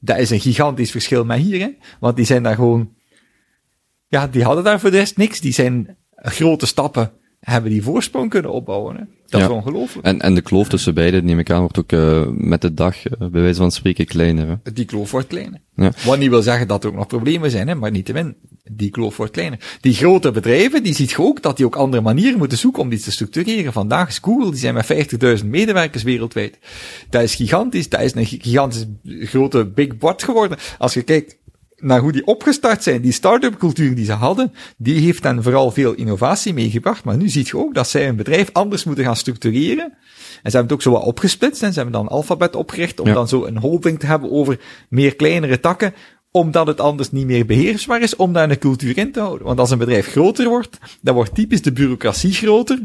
dat is een gigantisch verschil met hier, hè? want die zijn daar gewoon ja, die hadden daar voor de rest niks. Die zijn grote stappen, hebben die voorsprong kunnen opbouwen. Hè? Dat ja. is ongelooflijk. En, en de kloof tussen beiden, neem ik aan, wordt ook uh, met de dag, uh, bij wijze van spreken, kleiner. Hè? Die kloof wordt kleiner. Ja. Wat niet wil zeggen dat er ook nog problemen zijn, hè, maar niet te min. Die kloof wordt kleiner. Die grote bedrijven, die ziet je ook dat die ook andere manieren moeten zoeken om die te structureren. Vandaag is Google, die zijn met 50.000 medewerkers wereldwijd. Dat is gigantisch. Dat is een gigantisch grote big board geworden. Als je kijkt naar hoe die opgestart zijn, die start-up cultuur die ze hadden, die heeft dan vooral veel innovatie meegebracht. Maar nu ziet je ook dat zij een bedrijf anders moeten gaan structureren. En ze hebben het ook zo wat opgesplitst en ze hebben dan Alphabet opgericht om dan zo een holding te hebben over meer kleinere takken, omdat het anders niet meer beheersbaar is om daar een cultuur in te houden. Want als een bedrijf groter wordt, dan wordt typisch de bureaucratie groter.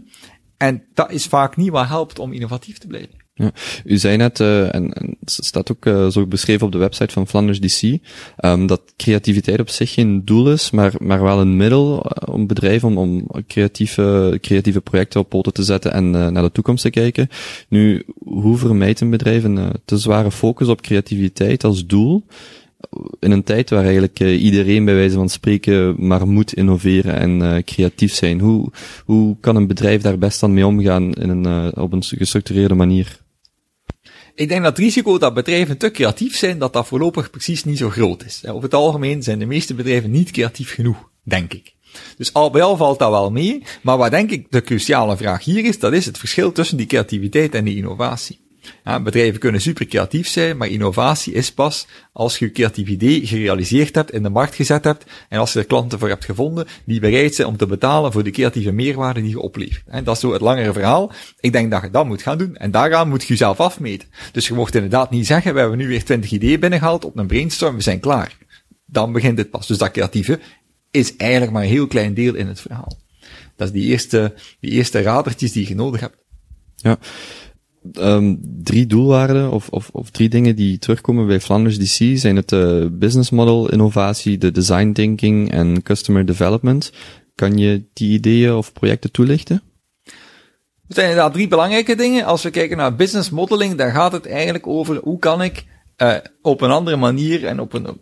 En dat is vaak niet wat helpt om innovatief te blijven. U zei net, uh, en, en staat ook uh, zo beschreven op de website van Flanders DC, ehm, dat creativiteit op zich geen doel is, maar, maar wel een middel uh, om bedrijven, om, om creatieve, creatieve projecten op poten te zetten en naar de toekomst te kijken. Nu, hoe vermijdt een bedrijf een te zware focus op creativiteit als doel? in een tijd waar eigenlijk iedereen bij wijze van spreken maar moet innoveren en creatief zijn. Hoe, hoe kan een bedrijf daar best dan mee omgaan in een, op een gestructureerde manier? Ik denk dat het risico dat bedrijven te creatief zijn, dat dat voorlopig precies niet zo groot is. Over het algemeen zijn de meeste bedrijven niet creatief genoeg, denk ik. Dus al bij al valt dat wel mee. Maar wat denk ik de cruciale vraag hier is, dat is het verschil tussen die creativiteit en die innovatie. Ja, bedrijven kunnen super creatief zijn, maar innovatie is pas als je je creatief idee gerealiseerd hebt, in de markt gezet hebt, en als je er klanten voor hebt gevonden, die bereid zijn om te betalen voor de creatieve meerwaarde die je oplevert. Dat is zo het langere verhaal. Ik denk dat je dat moet gaan doen, en daaraan moet je jezelf afmeten. Dus je mocht inderdaad niet zeggen, we hebben nu weer 20 ideeën binnengehaald op een brainstorm, we zijn klaar. Dan begint het pas. Dus dat creatieve is eigenlijk maar een heel klein deel in het verhaal. Dat is die eerste, die eerste radertjes die je nodig hebt. Ja. Um, drie doelwaarden of, of, of drie dingen die terugkomen bij Flanders DC zijn het uh, business model innovatie, de design thinking en customer development. Kan je die ideeën of projecten toelichten? Het zijn inderdaad drie belangrijke dingen. Als we kijken naar business modeling, dan gaat het eigenlijk over hoe kan ik uh, op een andere manier en op een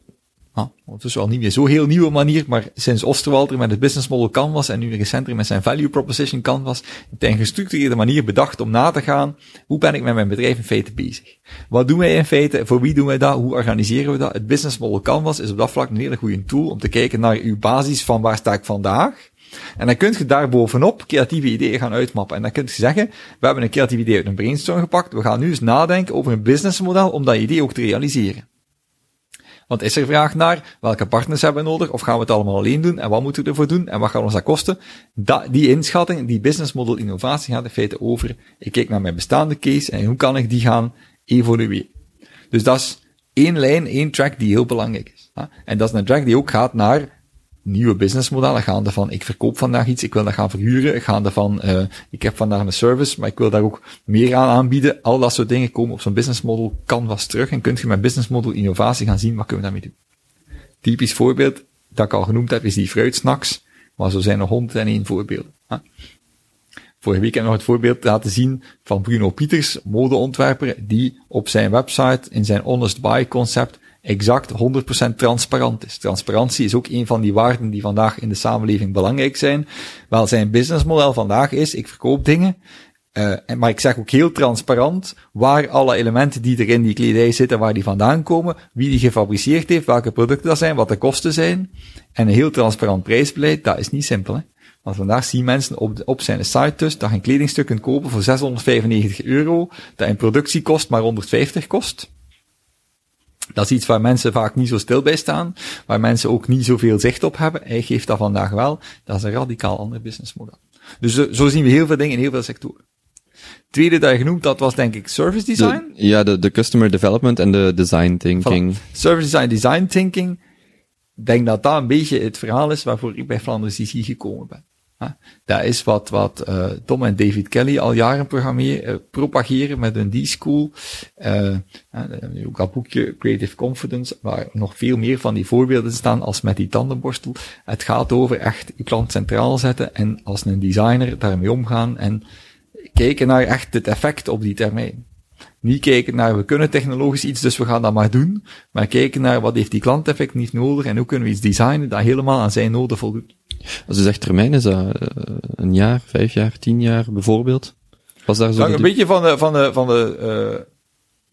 Ah, is wel niet meer zo'n heel nieuwe manier, maar sinds Osterwalder met het business model Canvas en nu recenter met zijn value proposition Canvas, hij een gestructureerde manier bedacht om na te gaan, hoe ben ik met mijn bedrijf in feite bezig? Wat doen wij in feite? Voor wie doen wij dat? Hoe organiseren we dat? Het business model Canvas is op dat vlak een hele goede tool om te kijken naar uw basis van waar sta ik vandaag. En dan kun je daar bovenop creatieve ideeën gaan uitmappen. En dan kun je zeggen, we hebben een creatief idee uit een brainstorm gepakt, we gaan nu eens nadenken over een businessmodel om dat idee ook te realiseren. Want is er vraag naar welke partners hebben we nodig? Of gaan we het allemaal alleen doen? En wat moeten we ervoor doen? En wat gaat ons dat kosten? Dat, die inschatting, die business model innovatie gaat in feite over. Ik kijk naar mijn bestaande case en hoe kan ik die gaan evolueren? Dus dat is één lijn, één track die heel belangrijk is. En dat is een track die ook gaat naar nieuwe businessmodellen gaande van ik verkoop vandaag iets, ik wil dat gaan verhuren, gaande van uh, ik heb vandaag een service, maar ik wil daar ook meer aan aanbieden. Al dat soort dingen komen op zo'n businessmodel canvas terug en kunt je met businessmodel innovatie gaan zien, wat kunnen we daarmee doen. Typisch voorbeeld dat ik al genoemd heb, is die fruitsnacks, maar zo zijn er 101 voorbeelden. Hè. Vorige week heb ik nog het voorbeeld laten zien van Bruno Pieters, modeontwerper, die op zijn website in zijn honest buy concept exact 100% transparant is. Transparantie is ook een van die waarden die vandaag in de samenleving belangrijk zijn. Wel, zijn businessmodel vandaag is, ik verkoop dingen, uh, maar ik zeg ook heel transparant waar alle elementen die er in die kledij zitten, waar die vandaan komen, wie die gefabriceerd heeft, welke producten dat zijn, wat de kosten zijn. En een heel transparant prijsbeleid, dat is niet simpel. Want vandaag zien mensen op, op zijn site dus dat je een kledingstuk kunt kopen voor 695 euro, dat in productie kost maar 150 kost. Dat is iets waar mensen vaak niet zo stil bij staan, waar mensen ook niet zoveel zicht op hebben. Hij geeft dat vandaag wel. Dat is een radicaal ander businessmodel. Dus zo zien we heel veel dingen in heel veel sectoren. Tweede dat je genoemd, dat was denk ik service design. ja, de, de customer development en de design thinking. Service design, design thinking. Ik denk dat dat een beetje het verhaal is waarvoor ik bij Flanders DC gekomen ben. Dat is wat, wat uh, Tom en David Kelly al jaren programmeren, uh, propageren met een D-School. Uh, ook dat boekje Creative Confidence, waar nog veel meer van die voorbeelden staan als met die tandenborstel. Het gaat over echt je klant centraal zetten en als een designer daarmee omgaan en kijken naar echt het effect op die termijn. Niet kijken naar, we kunnen technologisch iets, dus we gaan dat maar doen. Maar kijken naar, wat heeft die klant effectief nodig en hoe kunnen we iets designen dat helemaal aan zijn noden voldoet. Als je zegt termijn, is dat uh, een jaar, vijf jaar, tien jaar bijvoorbeeld? Was daar zo een beetje van de, van de, van de, uh,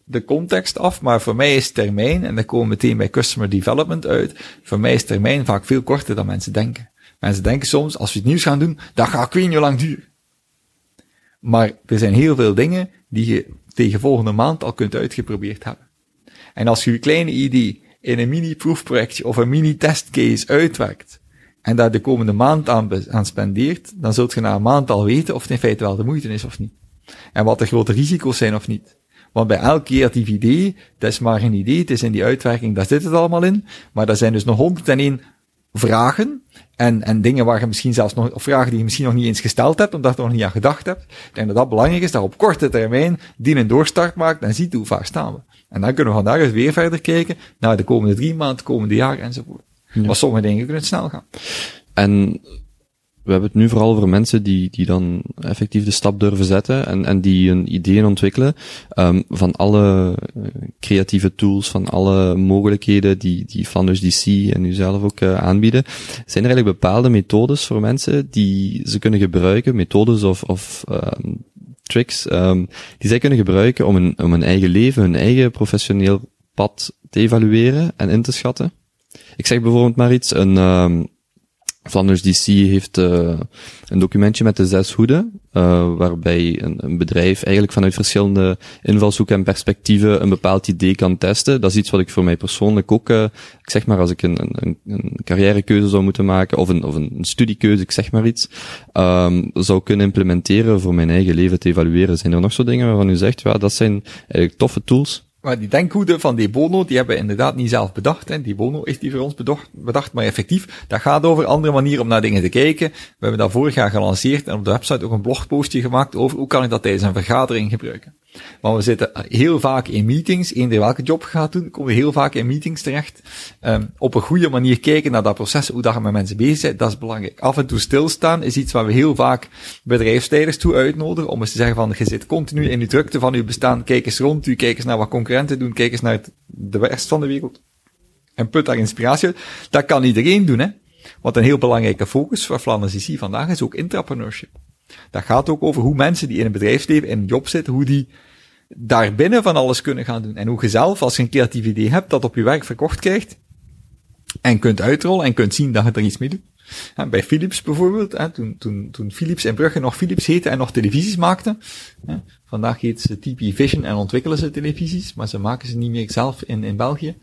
de context af, maar voor mij is termijn, en dan komen we meteen bij customer development uit, voor mij is termijn vaak veel korter dan mensen denken. Mensen denken soms, als we het nieuws gaan doen, dat gaat ik weet niet lang duren. Maar er zijn heel veel dingen die je tegen volgende maand al kunt uitgeprobeerd hebben. En als je je kleine idee in een mini-proefprojectje of een mini-testcase uitwerkt, en daar de komende maand aan, aan spendeert, dan zult je na een maand al weten of het in feite wel de moeite is of niet. En wat de grote risico's zijn of niet. Want bij elk creatief idee, dat is maar een idee, het is in die uitwerking, daar zit het allemaal in, maar er zijn dus nog 101 vragen, en, en dingen waar je misschien zelfs nog, of vragen die je misschien nog niet eens gesteld hebt, omdat je er nog niet aan gedacht hebt. Ik denk dat dat belangrijk is, dat op korte termijn die een doorstart maakt en ziet hoe vaak staan we. En dan kunnen we vandaag eens weer verder kijken naar de komende drie maanden, komende jaar enzovoort. Ja. Maar sommige dingen kunnen snel gaan. En we hebben het nu vooral over mensen die, die dan effectief de stap durven zetten en, en die hun ideeën ontwikkelen. Um, van alle uh, creatieve tools, van alle mogelijkheden die, die Flanders DC en u zelf ook uh, aanbieden. Zijn er eigenlijk bepaalde methodes voor mensen die ze kunnen gebruiken, methodes of, of um, tricks, um, die zij kunnen gebruiken om een, om een eigen leven, hun eigen professioneel pad te evalueren en in te schatten? Ik zeg bijvoorbeeld maar iets, een, Flanders DC heeft uh, een documentje met de zes hoeden, uh, waarbij een, een, bedrijf eigenlijk vanuit verschillende invalshoeken en perspectieven een bepaald idee kan testen. Dat is iets wat ik voor mij persoonlijk ook, uh, ik zeg maar als ik een, een, een carrièrekeuze zou moeten maken, of een, of een studiekeuze, ik zeg maar iets, um, zou kunnen implementeren voor mijn eigen leven te evalueren. Zijn er nog zo dingen waarvan u zegt, ja, dat zijn eigenlijk toffe tools? Maar die denkhoeden van die Bono, die hebben we inderdaad niet zelf bedacht. Hè. Die Bono is die voor ons bedacht, bedacht, maar effectief, dat gaat over andere manieren om naar dingen te kijken. We hebben dat vorig jaar gelanceerd en op de website ook een blogpostje gemaakt over hoe kan ik dat tijdens een vergadering gebruiken. Maar we zitten heel vaak in meetings, eender welke job gaat doen, komen we heel vaak in meetings terecht. Um, op een goede manier kijken naar dat proces, hoe dat met mensen bezig zijn, dat is belangrijk. Af en toe stilstaan is iets waar we heel vaak bedrijfsleiders toe uitnodigen, om eens te zeggen van, je zit continu in de drukte van uw bestaan, kijk eens rond u, kijk eens naar wat concurrenten doen, kijk eens naar het, de rest van de wereld. En put daar inspiratie uit. Dat kan iedereen doen, hè. Wat een heel belangrijke focus voor Flanders IC vandaag is ook intrapreneurship. Dat gaat ook over hoe mensen die in een bedrijfsleven, in een job zitten, hoe die daarbinnen van alles kunnen gaan doen. En hoe je zelf, als je een creatief idee hebt, dat op je werk verkocht krijgt, en kunt uitrollen en kunt zien dat je er iets mee doet. bij Philips bijvoorbeeld, toen, toen, toen Philips in Brugge nog Philips heette en nog televisies maakte. vandaag heet ze TP Vision en ontwikkelen ze televisies, maar ze maken ze niet meer zelf in, in België.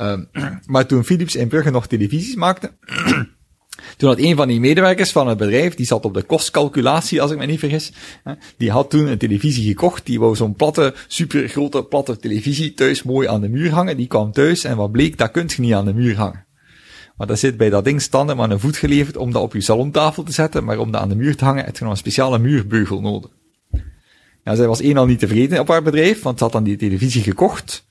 Um, <clears throat> maar toen Philips in Brugge nog televisies maakte, <clears throat> toen had een van die medewerkers van het bedrijf, die zat op de kostcalculatie, als ik me niet vergis, die had toen een televisie gekocht, die wou zo'n platte, super grote platte televisie thuis mooi aan de muur hangen. Die kwam thuis en wat bleek, dat kunt je niet aan de muur hangen. Maar dat zit bij dat ding standaard maar een voet geleverd om dat op je salontafel te zetten, maar om dat aan de muur te hangen, heb je nog een speciale muurbeugel nodig. Ja, zij was één al niet tevreden op haar bedrijf, want ze had dan die televisie gekocht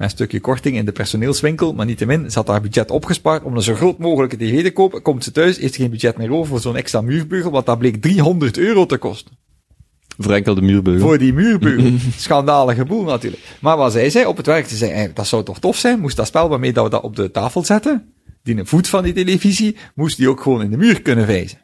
met een stukje korting in de personeelswinkel, maar niettemin, ze had haar budget opgespaard om een zo groot mogelijke tv te kopen. Komt ze thuis, heeft ze geen budget meer over voor zo'n extra muurbeugel, want dat bleek 300 euro te kosten. Voor enkel de muurbeugel. Voor die muurbeugel. <laughs> Schandalige boel natuurlijk. Maar wat zij zei op het werk, ze zei, dat zou toch tof zijn, moest dat spel waarmee dat we dat op de tafel zetten, die een voet van die televisie, moest die ook gewoon in de muur kunnen wijzen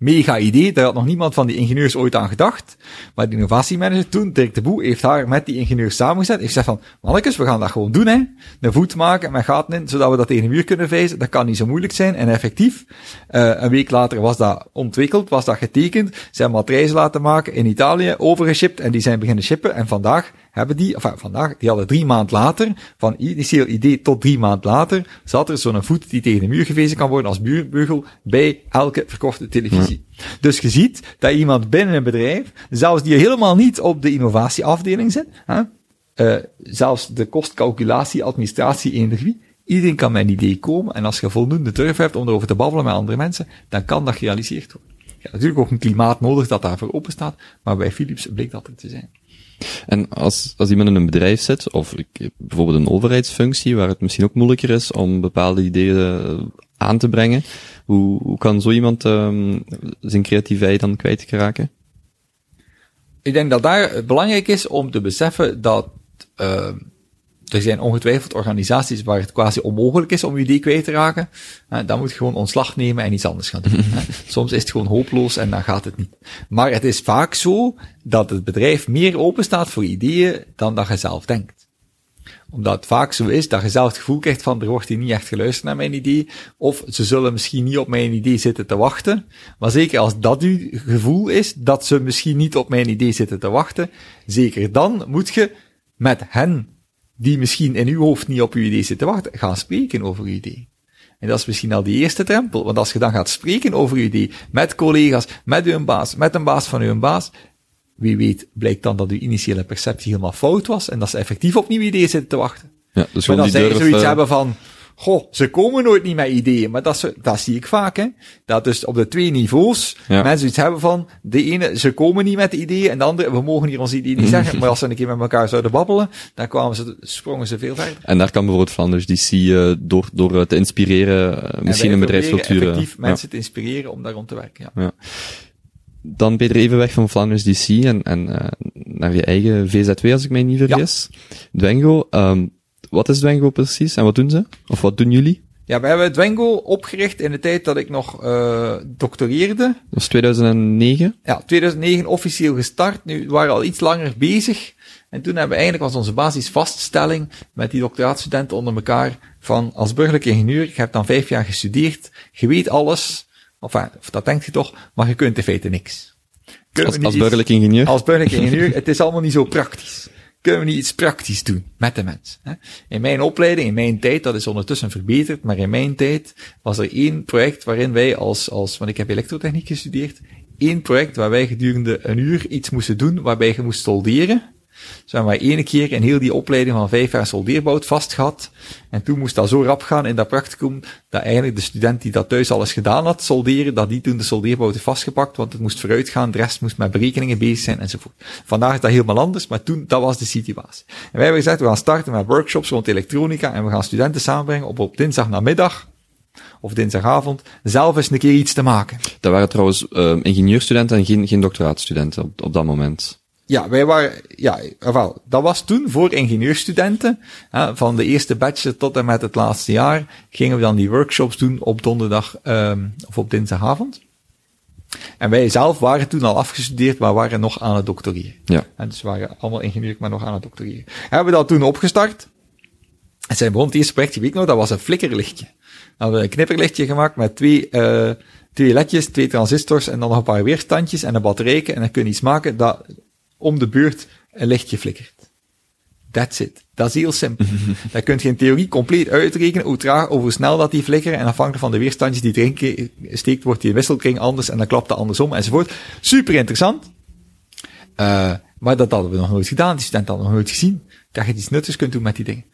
mega idee. Daar had nog niemand van die ingenieurs ooit aan gedacht. Maar de innovatiemanager toen, Dirk de Boe, heeft haar met die ingenieurs samengezet. Heeft gezegd van, mannetjes, we gaan dat gewoon doen, hè. Een voet maken met gaten in, zodat we dat tegen de muur kunnen vijzen. Dat kan niet zo moeilijk zijn en effectief. Uh, een week later was dat ontwikkeld, was dat getekend. Ze hebben matrijzen laten maken in Italië, overgeshipped en die zijn beginnen shippen. En vandaag hebben die, enfin vandaag, die hadden drie maand later, van initieel idee tot drie maand later, zat er zo'n voet die tegen de muur gewezen kan worden als muurbeugel bij elke verkochte televisie. Dus je ziet dat iemand binnen een bedrijf, zelfs die helemaal niet op de innovatieafdeling zit, hè, uh, zelfs de kostcalculatie, administratie, energie, iedereen kan met een idee komen en als je voldoende durf hebt om erover te babbelen met andere mensen, dan kan dat gerealiseerd worden. Ja, natuurlijk ook een klimaat nodig dat daarvoor open staat, maar bij Philips bleek dat er te zijn. En als, als iemand in een bedrijf zit, of ik, bijvoorbeeld een overheidsfunctie, waar het misschien ook moeilijker is om bepaalde ideeën eh, aan te brengen, hoe, hoe kan zo iemand um, zijn creativiteit dan kwijt geraken? Ik denk dat daar belangrijk is om te beseffen dat uh, er zijn ongetwijfeld organisaties waar het quasi onmogelijk is om je idee kwijt te raken. dan moet je gewoon ontslag nemen en iets anders gaan doen. <laughs> Soms is het gewoon hopeloos en dan gaat het niet. Maar het is vaak zo dat het bedrijf meer open staat voor ideeën dan dat je zelf denkt omdat het vaak zo is dat je zelf het gevoel krijgt van er wordt hier niet echt geluisterd naar mijn idee, of ze zullen misschien niet op mijn idee zitten te wachten. Maar zeker als dat uw gevoel is, dat ze misschien niet op mijn idee zitten te wachten, zeker dan moet je met hen die misschien in uw hoofd niet op uw idee zitten te wachten, gaan spreken over uw idee. En dat is misschien al die eerste drempel. Want als je dan gaat spreken over uw idee, met collega's, met uw baas, met een baas van uw baas, wie weet blijkt dan dat uw initiële perceptie helemaal fout was en dat ze effectief op nieuwe ideeën zitten te wachten. Ja, dus maar dan zij durf, zoiets uh... hebben van, goh, ze komen nooit niet met ideeën. Maar dat, dat zie ik vaak, hè. Dat dus op de twee niveaus ja. mensen iets hebben van, de ene, ze komen niet met ideeën, en de andere, we mogen hier ons idee niet <laughs> zeggen. Maar als ze een keer met elkaar zouden babbelen, dan kwamen ze, sprongen ze veel verder. En daar kan bijvoorbeeld Flanders DC uh, door, door te inspireren, uh, misschien een bedrijfscultuur. effectief mensen ja. te inspireren om daar rond te werken, ja. ja. Dan Peter even weg van Flanders DC en, en uh, naar je eigen VZW, als ik mij niet vergis. Dwengo, um, wat is Dwengo precies en wat doen ze? Of wat doen jullie? Ja, we hebben Dwengo opgericht in de tijd dat ik nog uh, doctoreerde. Dat was 2009? Ja, 2009 officieel gestart. Nu we waren al iets langer bezig. En toen hebben we eigenlijk was onze basisvaststelling met die doctoraatstudenten onder elkaar van als burgerlijk ingenieur, je hebt dan vijf jaar gestudeerd, je weet alles, of, of dat denkt je toch, maar je kunt in feite niks. Als, als burgerlijk ingenieur? Als burgerlijk ingenieur, <laughs> het is allemaal niet zo praktisch kunnen we niet iets praktisch doen met de mens? Hè? In mijn opleiding, in mijn tijd, dat is ondertussen verbeterd, maar in mijn tijd was er één project waarin wij als, als want ik heb elektrotechniek gestudeerd, één project waar wij gedurende een uur iets moesten doen, waarbij je moest solderen. Zo hebben wij ene keer in heel die opleiding van vijf jaar soldeerbout vast gehad. En toen moest dat zo rap gaan in dat practicum, dat eigenlijk de student die dat thuis alles gedaan had, solderen, dat die toen de soldeerbout heeft vastgepakt, want het moest vooruit gaan, de rest moest met berekeningen bezig zijn, enzovoort. Vandaag is dat helemaal anders, maar toen, dat was de situatie. En wij hebben gezegd, we gaan starten met workshops rond elektronica, en we gaan studenten samenbrengen op, op dinsdag namiddag, of dinsdagavond, zelf eens een keer iets te maken. Dat waren trouwens uh, ingenieurstudenten en geen, geen doctoraatstudenten op, op dat moment. Ja, wij waren, ja, wel, dat was toen voor ingenieurstudenten, hè, van de eerste bachelor tot en met het laatste jaar, gingen we dan die workshops doen op donderdag, um, of op dinsdagavond. En wij zelf waren toen al afgestudeerd, maar waren nog aan het doctoreren. Ja. En dus waren allemaal ingenieurs, maar nog aan het doctoreren. Hebben we dat toen opgestart. En zijn begon het eerste project, je weet nog, dat was een flikkerlichtje. Dan hadden we een knipperlichtje gemaakt met twee, uh, twee ledjes, twee transistors en dan nog een paar weerstandjes en een batterijke. En dan kun je iets maken dat om de beurt een lichtje flikkert. That's it. Dat is heel simpel. <laughs> Dan kun je in theorie compleet uitrekenen hoe traag of hoe snel dat die flikkeren. En afhankelijk van de weerstandjes die erin steekt, wordt die wisselkring anders en dan klapt dat andersom enzovoort. Super interessant. Uh, maar dat hadden we nog nooit gedaan. Die studenten hadden nog nooit gezien. Dat je iets nuttigs kunt doen met die dingen.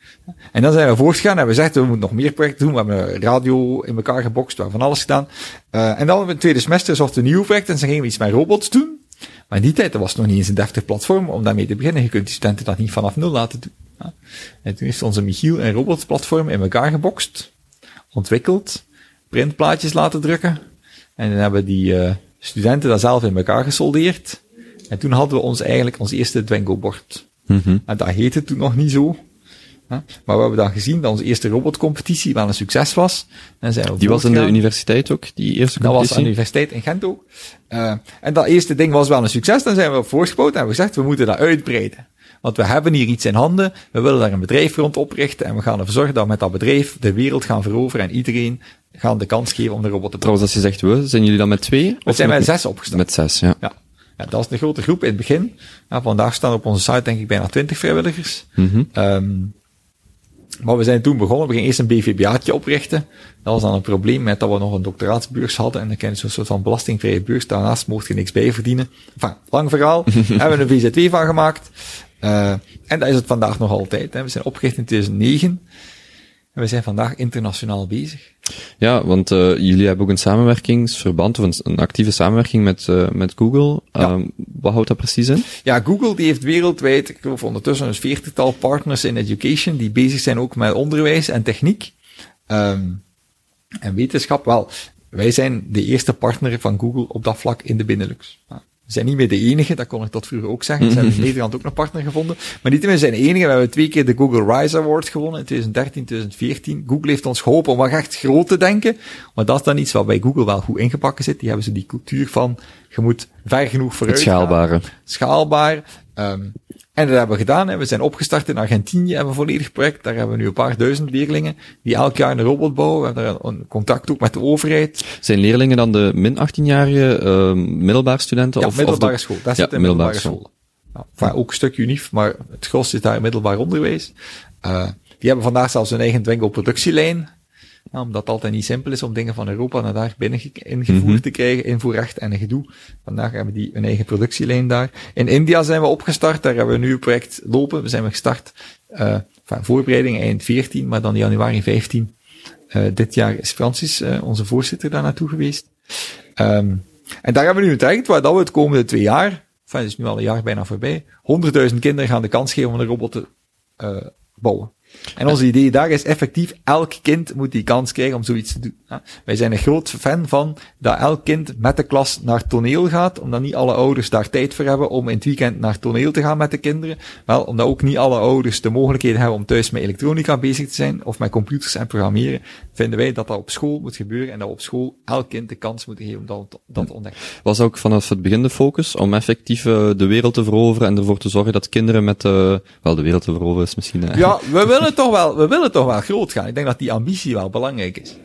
En dan zijn we voortgegaan en we zeggen, we moeten nog meer projecten doen. We hebben een radio in elkaar gebokst, we hebben van alles gedaan. Uh, en dan in het tweede semester zocht een nieuw project en dan gingen we iets met robots doen. Maar in die tijd was het nog niet eens een deftig platform om daarmee te beginnen. Je kunt die studenten dat niet vanaf nul laten doen. Ja. En toen heeft onze Michiel een robotplatform in elkaar gebokst, ontwikkeld, printplaatjes laten drukken. En dan hebben die uh, studenten dat zelf in elkaar gesoldeerd. En toen hadden we ons eigenlijk ons eerste Dwengo-bord. Mm -hmm. En dat heette toen nog niet zo. Maar we hebben dan gezien dat onze eerste robotcompetitie wel een succes was. En zijn we die was in de universiteit ook, die eerste competitie? Dat was aan de universiteit in Gent ook. Uh, en dat eerste ding was wel een succes. Dan zijn we op voorgespoten en hebben gezegd, we moeten dat uitbreiden. Want we hebben hier iets in handen, we willen daar een bedrijf rond oprichten en we gaan ervoor zorgen dat we met dat bedrijf de wereld gaan veroveren en iedereen gaan de kans geven om de robot te Trouwens, als je zegt we, zijn jullie dan met twee? We zijn met zes opgestart. Met zes, ja. ja. Ja, dat is een grote groep in het begin. Ja, vandaag staan op onze site denk ik bijna twintig vrijwilligers. Mm -hmm. um, maar we zijn toen begonnen, we gingen eerst een BVBA'tje oprichten. Dat was dan een probleem met dat we nog een doctoraatsbeurs hadden. En dan krijg je zo'n soort van belastingvrije beurs. Daarnaast mocht je niks bij verdienen. Enfin, lang verhaal. <laughs> hebben we een VZW van gemaakt. Uh, en dat is het vandaag nog altijd. Hè. We zijn opgericht in 2009. En we zijn vandaag internationaal bezig. Ja, want uh, jullie hebben ook een samenwerkingsverband, of een, een actieve samenwerking met, uh, met Google. Ja. Um, wat houdt dat precies in? Ja, Google die heeft wereldwijd, ik geloof ondertussen een veertigtal partners in education, die bezig zijn ook met onderwijs en techniek. Um, en wetenschap, wel, wij zijn de eerste partner van Google op dat vlak in de Benelux. Ja. We zijn niet meer de enige, dat kon ik tot vroeger ook zeggen. Ze hebben in <laughs> Nederland ook een partner gevonden. Maar niet meer zijn de enige. We hebben twee keer de Google Rise Award gewonnen in 2013, 2014. Google heeft ons geholpen om wat echt groot te denken. Maar dat is dan iets wat bij Google wel goed ingepakt zit. Die hebben ze die cultuur van, je moet ver genoeg vooruit Het schaalbare. Gaan. Schaalbaar. Um, en dat hebben we gedaan. Hè. We zijn opgestart in Argentinië, hebben een volledig project. Daar hebben we nu een paar duizend leerlingen die elk jaar een robot bouwen. We hebben daar een contact ook met de overheid. Zijn leerlingen dan de min 18-jarige uh, middelbare studenten? Ja, of, middelbare of de... school. Dat ja, zit in middelbare, middelbare school. school. Ja, ook een stuk unief, maar het gros zit daar in middelbaar onderwijs. Uh, die hebben vandaag zelfs hun eigen Dwingo productielijn. Ja, omdat het altijd niet simpel is om dingen van Europa naar daar binnen ingevoerd mm -hmm. te krijgen, invoerrecht en een gedoe. Vandaag hebben die een eigen productielijn daar. In India zijn we opgestart, daar hebben we nu een project lopen. We zijn gestart, uh, van voorbereiding eind 14, maar dan januari 15. Uh, dit jaar is Francis, uh, onze voorzitter, daar naartoe geweest. Um, en daar hebben we nu een traject waar dat we het komende twee jaar, enfin, het is nu al een jaar bijna voorbij, 100.000 kinderen gaan de kans geven om een robot te bouwen. En ons idee daar is effectief, elk kind moet die kans krijgen om zoiets te doen. Wij zijn een groot fan van dat elk kind met de klas naar toneel gaat, omdat niet alle ouders daar tijd voor hebben om in het weekend naar toneel te gaan met de kinderen. Wel, omdat ook niet alle ouders de mogelijkheden hebben om thuis met elektronica bezig te zijn, of met computers en programmeren, vinden wij dat dat op school moet gebeuren en dat op school elk kind de kans moet geven om dat, dat te ontdekken. Was ook vanaf het begin de focus om effectief uh, de wereld te veroveren en ervoor te zorgen dat kinderen met, uh, wel de wereld te veroveren is misschien... Uh, ja, we willen toch wel, we willen toch wel groot gaan. Ik denk dat die ambitie wel belangrijk is.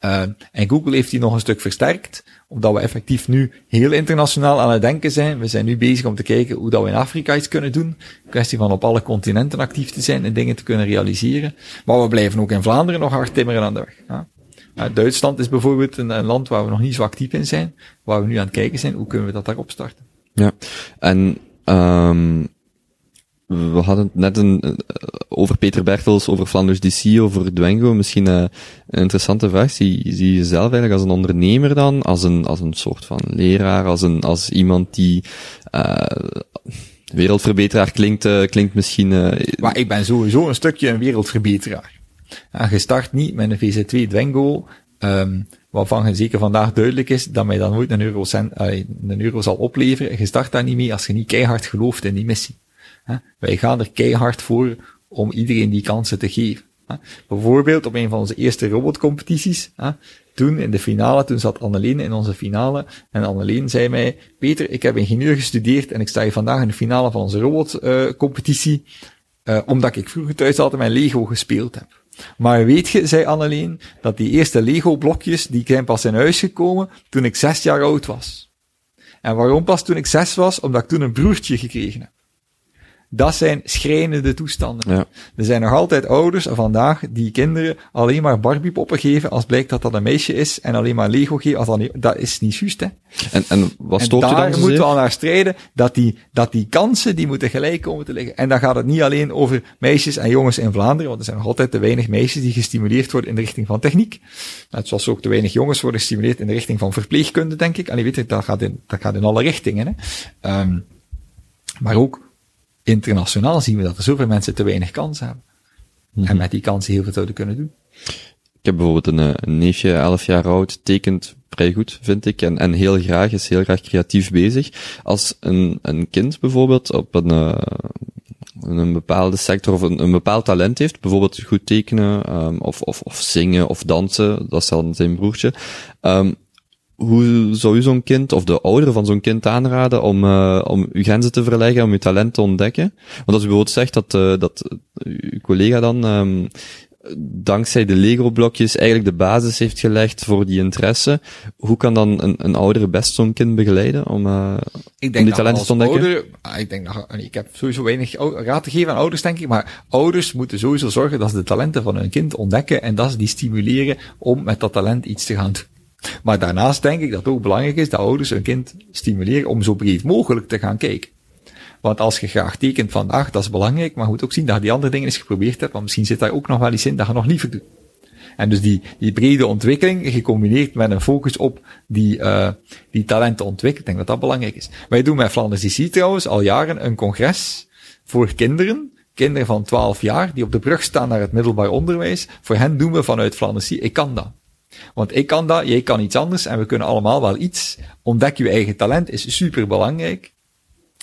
Uh, en Google heeft die nog een stuk versterkt, omdat we effectief nu heel internationaal aan het denken zijn. We zijn nu bezig om te kijken hoe dat we in Afrika iets kunnen doen. Kwestie van op alle continenten actief te zijn en dingen te kunnen realiseren. Maar we blijven ook in Vlaanderen nog hard timmeren aan de weg. Duitsland is bijvoorbeeld een, land waar we nog niet zo actief in zijn, waar we nu aan het kijken zijn, hoe kunnen we dat daarop starten. Ja, en um, we hadden het net een, uh, over Peter Bertels, over Flanders DC, over Dwengo. Misschien uh, een interessante vraag. Zie, zie je jezelf eigenlijk als een ondernemer dan? Als een, als een soort van leraar? Als, een, als iemand die uh, wereldverbeteraar klinkt, klinkt misschien... maar ik ben sowieso een stukje een wereldverbeteraar. En je start niet met een VZ2 Dwengo, um, waarvan je zeker vandaag duidelijk is dat mij dan nooit een euro, cent, een euro zal opleveren. Je start daar niet mee als je niet keihard gelooft in die missie. Wij gaan er keihard voor om iedereen die kansen te geven. Bijvoorbeeld op een van onze eerste robotcompetities, toen in de finale, toen zat Anneleen in onze finale, en Anneleen zei mij, Peter, ik heb ingenieur gestudeerd en ik sta hier vandaag in de finale van onze robotcompetitie, uh, omdat ik vroeger thuis altijd met Lego gespeeld heb. Maar weet je, zei Anneleen, dat die eerste Lego-blokjes, die zijn pas in huis gekomen toen ik zes jaar oud was. En waarom pas toen ik zes was? Omdat ik toen een broertje gekregen heb. Dat zijn schrijnende toestanden. Ja. Er zijn nog altijd ouders vandaag die kinderen alleen maar Barbiepoppen geven als blijkt dat dat een meisje is en alleen maar Lego geven als dat, dat is niet juist, hè. En, en wat stoort en je dan daar moeten we al naar strijden, dat die, dat die kansen, die moeten gelijk komen te liggen. En dan gaat het niet alleen over meisjes en jongens in Vlaanderen, want er zijn nog altijd te weinig meisjes die gestimuleerd worden in de richting van techniek. Net zoals ook te weinig jongens worden gestimuleerd in de richting van verpleegkunde, denk ik. En je weet, dat gaat in, dat gaat in alle richtingen, hè. Um, maar ook internationaal zien we dat er zoveel mensen te weinig kans hebben. Mm -hmm. En met die kansen heel veel zouden kunnen doen. Ik heb bijvoorbeeld een, een neefje, 11 jaar oud, tekent vrij goed, vind ik, en, en heel graag, is heel graag creatief bezig. Als een, een kind bijvoorbeeld op een, uh, een bepaalde sector of een, een bepaald talent heeft, bijvoorbeeld goed tekenen, um, of, of, of zingen of dansen, dat is dan zijn broertje, um, hoe zou u zo'n kind, of de ouder van zo'n kind aanraden om, uh, om uw grenzen te verleggen, om uw talent te ontdekken? Want als u bijvoorbeeld zegt dat, uh, dat uw collega dan, um, dankzij de Lego-blokjes eigenlijk de basis heeft gelegd voor die interesse, hoe kan dan een, een ouder best zo'n kind begeleiden om, uh, ik denk om die talenten te ontdekken? Ouder, ik denk dat, ik heb sowieso weinig raad te geven aan ouders, denk ik, maar ouders moeten sowieso zorgen dat ze de talenten van hun kind ontdekken en dat ze die stimuleren om met dat talent iets te gaan doen. Maar daarnaast denk ik dat het ook belangrijk is dat ouders hun kind stimuleren om zo breed mogelijk te gaan kijken. Want als je graag tekent vandaag, dat is belangrijk, maar je moet ook zien dat je die andere dingen eens geprobeerd hebt, want misschien zit daar ook nog wel iets in dat je nog liever doet. En dus die, die brede ontwikkeling, gecombineerd met een focus op die, uh, die talenten ontwikkelen, ik denk dat dat belangrijk is. Wij doen met Flanders DC trouwens al jaren een congres voor kinderen, kinderen van 12 jaar, die op de brug staan naar het middelbaar onderwijs. Voor hen doen we vanuit Flanders ik kan dat. Want ik kan dat, jij kan iets anders en we kunnen allemaal wel iets. Ontdek je eigen talent is super belangrijk.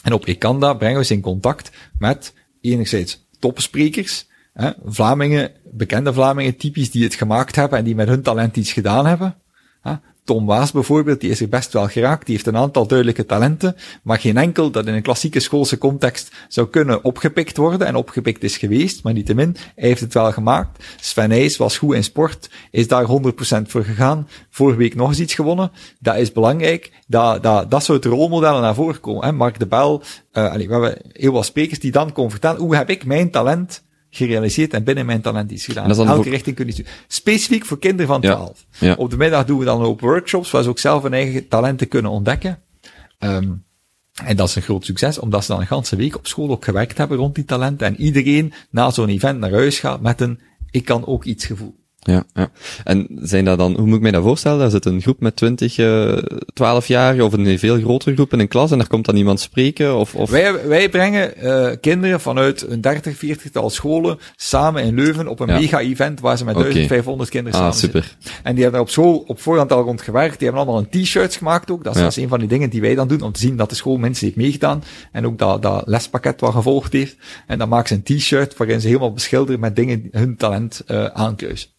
En op Ik kan dat brengen we ze in contact met enerzijds topsprekers, hè, Vlamingen, bekende Vlamingen typisch die het gemaakt hebben en die met hun talent iets gedaan hebben. Hè. Tom Waas bijvoorbeeld, die is er best wel geraakt, die heeft een aantal duidelijke talenten, maar geen enkel dat in een klassieke schoolse context zou kunnen opgepikt worden en opgepikt is geweest, maar niettemin, hij heeft het wel gemaakt. Sven was goed in sport, is daar 100% voor gegaan, vorige week nog eens iets gewonnen. Dat is belangrijk, dat, dat, dat soort rolmodellen naar voren komen. Hè. Mark de Bel, uh, we hebben heel wat sprekers die dan komen vertellen, hoe heb ik mijn talent gerealiseerd en binnen mijn talent iets gedaan. Elke voor... richting kun je. Specifiek voor kinderen van 12. Ja, ja. Op de middag doen we dan ook workshops waar ze ook zelf hun eigen talenten kunnen ontdekken. Um, en dat is een groot succes, omdat ze dan een ganse week op school ook gewerkt hebben rond die talenten en iedereen na zo'n event naar huis gaat met een ik kan ook iets gevoel. Ja, ja. En zijn dat dan, hoe moet ik mij dat voorstellen? Daar zit een groep met 20, uh, 12-jarigen of een veel grotere groep in een klas en daar komt dan iemand spreken? Of, of... Wij, wij brengen uh, kinderen vanuit een 30, 40 tal scholen samen in Leuven op een ja. mega-event waar ze met okay. 1500 kinderen ah, samen super. Zitten. En die hebben er op school op voorhand al rond gewerkt. Die hebben allemaal een t-shirts gemaakt ook. Dat is, ja. een van die dingen die wij dan doen om te zien dat de school mensen heeft meegedaan en ook dat, dat lespakket wat gevolgd heeft. En dan maken ze een t-shirt waarin ze helemaal beschilderen met dingen hun talent uh, aankruisen.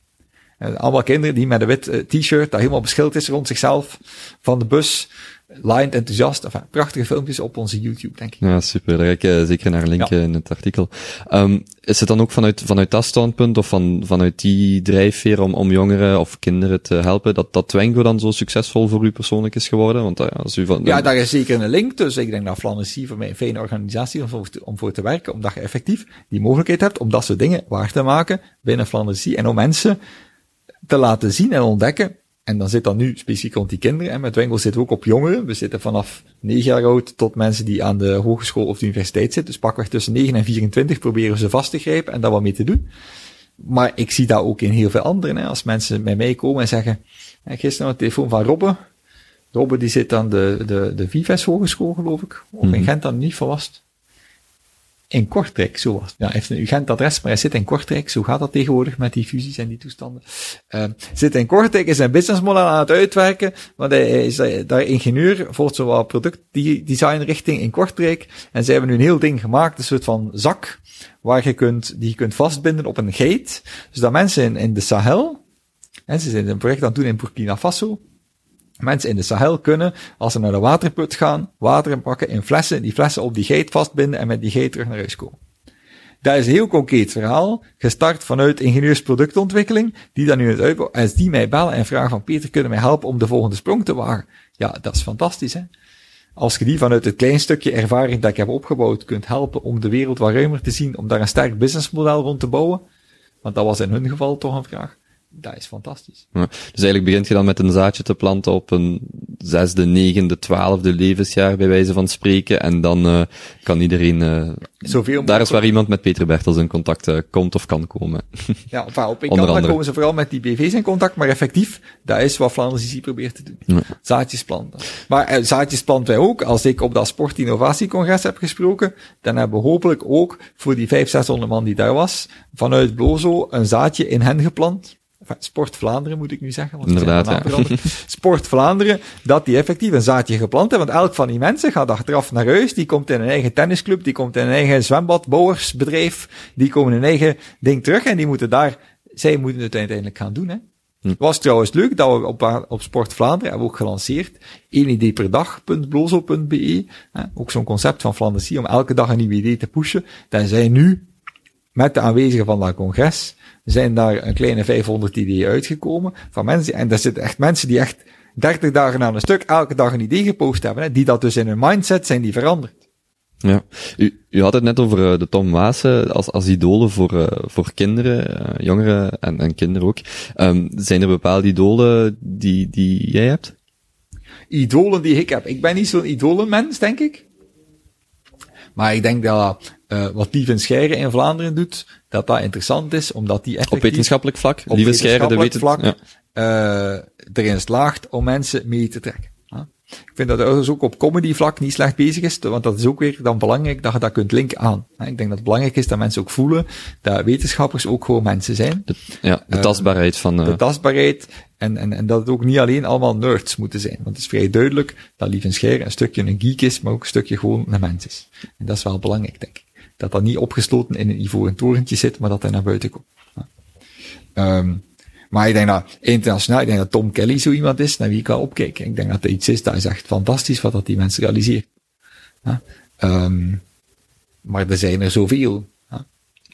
Uh, allemaal kinderen die met een wit uh, t-shirt, dat helemaal beschilderd is rond zichzelf, van de bus, lined enthousiast. Enfin, prachtige filmpjes op onze YouTube, denk ik. Ja, super. Daar ga ik uh, zeker naar linken ja. in het artikel. Um, is het dan ook vanuit, vanuit dat standpunt of van, vanuit die drijfveer om, om jongeren of kinderen te helpen, dat, dat Twengo dan zo succesvol voor u persoonlijk is geworden? Want uh, als u van, ja, daar is zeker een link tussen. Ik denk dat Flanders voor mij een fijne organisatie om voor, om voor te werken, omdat je effectief die mogelijkheid hebt om dat soort dingen waar te maken binnen Flanders en om mensen te laten zien en ontdekken. En dan zit dat nu specifiek rond die kinderen. En met Twengel zitten we ook op jongeren. We zitten vanaf 9 jaar oud tot mensen die aan de hogeschool of de universiteit zitten. Dus pakweg tussen 9 en 24 proberen we ze vast te grijpen en daar wat mee te doen. Maar ik zie dat ook in heel veel anderen. Hè. Als mensen bij mij komen en zeggen, gisteren een telefoon van Robbe. Robbe die zit aan de, de, de Vives Hogeschool, geloof ik. Of in Gent dan niet vast in Kortrijk, zo was Ja, heeft een UGent-adres, maar hij zit in Kortrijk. Zo gaat dat tegenwoordig met die fusies en die toestanden. Uh, zit in Kortrijk, is zijn businessmodel aan het uitwerken, want hij is daar ingenieur, volgt zo wat productdesign richting in Kortrijk. En ze hebben nu een heel ding gemaakt, een soort van zak, waar je kunt, die je kunt vastbinden op een gate. Dus dat mensen in, in de Sahel, en ze zijn een project aan het doen in Burkina Faso, Mensen in de Sahel kunnen, als ze naar de waterput gaan, water pakken in flessen, die flessen op die geit vastbinden en met die geit terug naar huis komen. Dat is een heel concreet verhaal, gestart vanuit ingenieursproductontwikkeling, die dan nu het uitbouwen, als die mij bellen en vragen van Peter, kunnen mij helpen om de volgende sprong te wagen? Ja, dat is fantastisch, hè? Als je die vanuit het klein stukje ervaring dat ik heb opgebouwd kunt helpen om de wereld wat ruimer te zien, om daar een sterk businessmodel rond te bouwen, want dat was in hun geval toch een vraag, dat is fantastisch. Ja, dus eigenlijk begint je dan met een zaadje te planten op een zesde, negende, twaalfde levensjaar, bij wijze van spreken. En dan uh, kan iedereen... Uh, Zoveel daar is waar iemand met Peter Bertels in contact uh, komt of kan komen. <laughs> ja, enfin, op een kant komen ze vooral met die BV's in contact, maar effectief, dat is wat Vlaanderen IC probeert te doen. Ja. Zaadjes planten. Maar zaadjes planten wij ook. Als ik op dat sportinnovatiecongres heb gesproken, dan hebben we hopelijk ook voor die 500, 600 man die daar was, vanuit Blozo een zaadje in hen geplant Sport Vlaanderen moet ik nu zeggen. Want Inderdaad, ja. <laughs> Sport Vlaanderen, dat die effectief een zaadje geplant hebben. Want elk van die mensen gaat achteraf naar huis, die komt in een eigen tennisclub, die komt in een eigen zwembad, bouwersbedrijf, die komen in een eigen ding terug en die moeten daar, zij moeten het uiteindelijk gaan doen, hè. Hm. Was trouwens leuk dat we op, op Sport Vlaanderen hebben ook gelanceerd. één idee per dag.blozo.be. Ook zo'n concept van Flandersie om elke dag een nieuw idee te pushen. Dan zijn nu, met de aanwezigen van dat congres, zijn daar een kleine 500 ideeën uitgekomen van mensen. En daar zitten echt mensen die echt 30 dagen aan een stuk elke dag een idee gepost hebben, hè, die dat dus in hun mindset zijn die veranderd. Ja, u, u had het net over uh, de Tom Waassen als, als idolen voor, uh, voor kinderen, uh, jongeren en, en kinderen ook. Um, zijn er bepaalde idolen die, die jij hebt? Idolen die ik heb. Ik ben niet zo'n idolenmens, denk ik. Maar ik denk dat uh, wat Lieven Scheire in Vlaanderen doet, dat dat interessant is, omdat die effectief... Op wetenschappelijk vlak? Op Scheire, de weten... vlak, ja. uh, erin slaagt om mensen mee te trekken. Ik vind dat hij ook op comedy vlak niet slecht bezig is, want dat is ook weer dan belangrijk dat je dat kunt linken aan. Ik denk dat het belangrijk is dat mensen ook voelen dat wetenschappers ook gewoon mensen zijn. De, ja, de tastbaarheid van... Uh... De tastbaarheid en, en, en dat het ook niet alleen allemaal nerds moeten zijn. Want het is vrij duidelijk dat Lieven Scheer een stukje een geek is, maar ook een stukje gewoon een mens is. En dat is wel belangrijk, denk ik. Dat dat niet opgesloten in een ivoren torentje zit, maar dat hij naar buiten komt. Ja. Um, maar ik denk dat internationaal, ik denk dat Tom Kelly zo iemand is naar wie ik wel opkijk. Ik denk dat er iets is, dat is echt fantastisch wat dat die mensen realiseren. Ja. Um, maar er zijn er zoveel. Ja.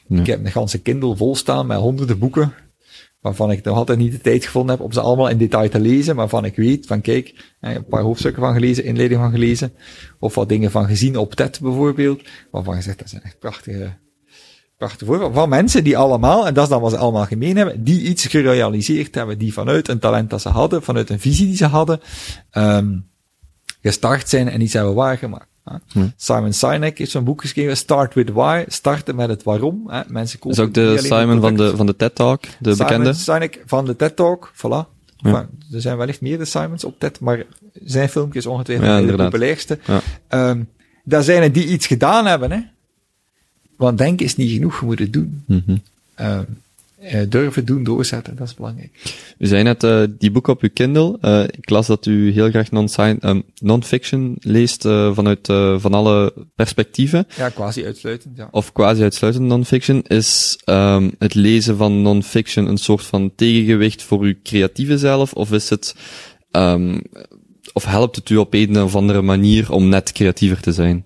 Ja. Ik heb een ganse Kindle vol staan met honderden boeken, waarvan ik nog altijd niet de tijd gevonden heb om ze allemaal in detail te lezen, waarvan ik weet van kijk, een paar hoofdstukken van gelezen, inleiding van gelezen, of wat dingen van gezien op TED bijvoorbeeld, waarvan je zegt, dat zijn echt prachtige prachtig voorbeeld van mensen die allemaal, en dat is dan wat ze allemaal gemeen hebben, die iets gerealiseerd hebben, die vanuit een talent dat ze hadden, vanuit een visie die ze hadden, um, gestart zijn en iets hebben waargemaakt. Simon Sinek heeft zo'n boek geschreven, Start with Why, starten met het waarom. Hè. Mensen Dat kopen is ook de Simon van de, van de TED Talk, de Simon bekende. Sinek van de TED Talk, voilà. Ja. Enfin, er zijn wellicht meerdere Simons op TED, maar zijn filmpje is ongetwijfeld Ja, de populairste. Ja. Ehm, dat zijn er die iets gedaan hebben, hè. Want denken is niet genoeg, je moet het doen. Mhm. Ehm, eh, durven doen, doorzetten, dat is belangrijk. U zei net, eh, die boek op uw Kindle. eh, ik las dat u heel graag ehm, non-fiction leest eh, vanuit eh, van alle perspectieven. Ja, quasi uitsluitend, ja. Of quasi uitsluitend non-fiction. Is ehm, het lezen van non-fiction een soort van tegengewicht voor uw creatieve zelf? Of is het, ehm, of helpt het u op een of andere manier om net creatiever te zijn?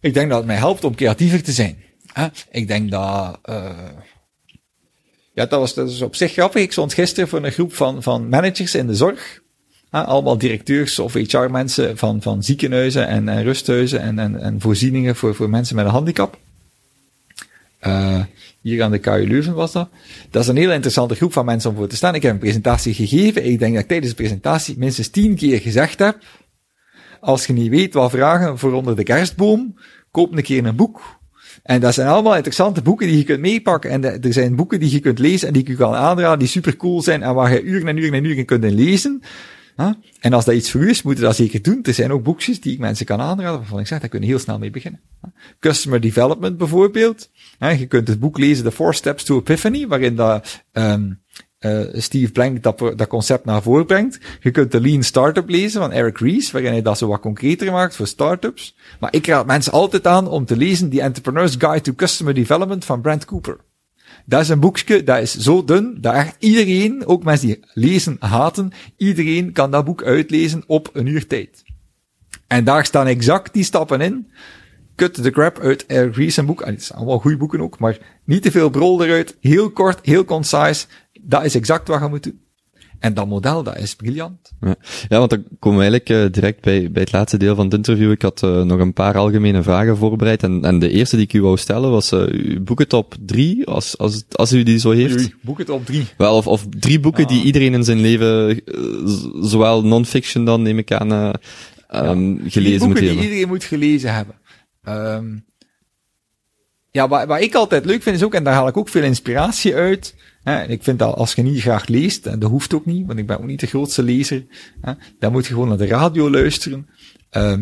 Ik denk dat het mij helpt om creatiever te zijn. Ik denk dat... ja, dat was, is op zich grappig. Ik stond gisteren voor een groep van, van managers in de zorg. Hè? Allemaal directeurs of HR-mensen van, van ziekenhuizen en, en rusthuizen en, en, en voorzieningen voor, voor mensen met een handicap. Eh, hier aan de KU Leuven was dat. Dat is een heel interessante groep van mensen om voor te staan. Ik heb een presentatie gegeven. Ik denk dat ik tijdens de presentatie minstens tien keer gezegd heb als je niet weet wat vragen voor onder de kerstboom, koop een keer een boek. En dat zijn allemaal interessante boeken die je kunt meepakken. En er zijn boeken die je kunt lezen en die ik u kan aanraden, die super cool zijn en waar je uren en uren en uren kunt lezen. En als dat iets voor u is, moet je dat zeker doen. Er zijn ook boekjes die ik mensen kan aanraden, waarvan ik zeg, daar kun je heel snel mee beginnen. Customer Development bijvoorbeeld. Je kunt het boek lezen, The Four Steps to Epiphany, waarin dat, ehm eh, Steve Blank dat, dat concept naar voren brengt. Je kunt de Lean Startup lezen van Eric Ries, waarin hij dat zo wat concreter maakt voor startups. Maar ik raad mensen altijd aan om te lezen The Entrepreneur's Guide to Customer Development van Brent Cooper. Dat is een boekje, dat is zo dun, dat echt iedereen, ook mensen die lezen haten, iedereen kan dat boek uitlezen op een uur tijd. En daar staan exact die stappen in. Cut the crap uit Eric Ries boek. En het zijn allemaal goede boeken ook, maar niet te veel brol eruit. Heel kort, heel concise. Dat is exact wat je moet doen. En dat model, dat is briljant. Ja, ja want dan komen we eigenlijk eh, direct bij, bij het laatste deel van het interview. Ik had eh, nog een paar algemene vragen voorbereid. En, en de eerste die ik u wou stellen was uh, uw boekentop drie, als, als, als u die zo heeft. Oei, boek het op drie. Wel, of, of drie boeken Ah. die iedereen in zijn leven, zowel non-fiction dan, neem ik aan, eh, ehm, gelezen moet boeken die hebben. iedereen moet gelezen hebben. Ehm ja, wat, wat ik altijd leuk vind is ook, en daar haal ik ook veel inspiratie uit. Hè, en ik vind dat als je niet graag leest, en dat hoeft ook niet, want ik ben ook niet de grootste lezer, hè, dan moet je gewoon naar de radio luisteren. Eh,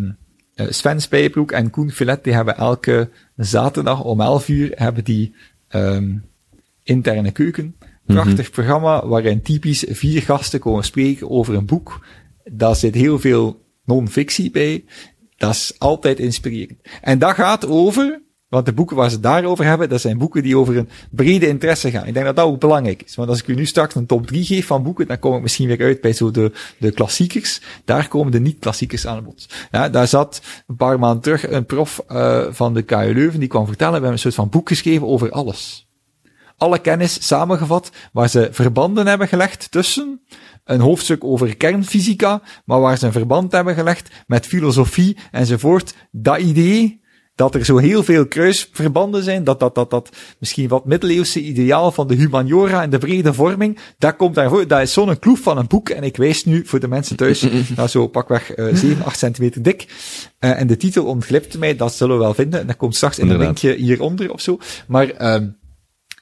Sven Spijbroek en Koen Filet, die hebben elke zaterdag om 11 uur hebben die ehm interne keuken. Prachtig programma waarin typisch vier gasten komen spreken over een boek. Daar zit heel veel non-fictie bij. Dat is altijd inspirerend. En dat gaat over, want de boeken waar ze daarover hebben, dat zijn boeken die over een brede interesse gaan. Ik denk dat dat ook belangrijk is. Want als ik u nu straks een top 3 geef van boeken, dan kom ik misschien weer uit bij zo de, de klassiekers. Daar komen de niet-klassiekers aan bod. Ja, daar zat een paar maanden terug een prof uh, van de KU Leuven, die kwam vertellen, we hebben een soort van boek geschreven over alles alle kennis samengevat, waar ze verbanden hebben gelegd tussen een hoofdstuk over kernfysica, maar waar ze een verband hebben gelegd met filosofie enzovoort. Dat idee dat er zo heel veel kruisverbanden zijn, dat dat, dat, dat misschien wat middeleeuwse ideaal van de humaniora en de brede vorming, dat komt daarvoor. Dat is zo'n kloef van een boek, en ik wijs nu voor de mensen thuis, <laughs> nou zo pakweg uh, 7, 8 centimeter dik. Uh, en de titel ontglipt mij, dat zullen we wel vinden, en dat komt straks in een linkje hieronder of zo. Maar, um,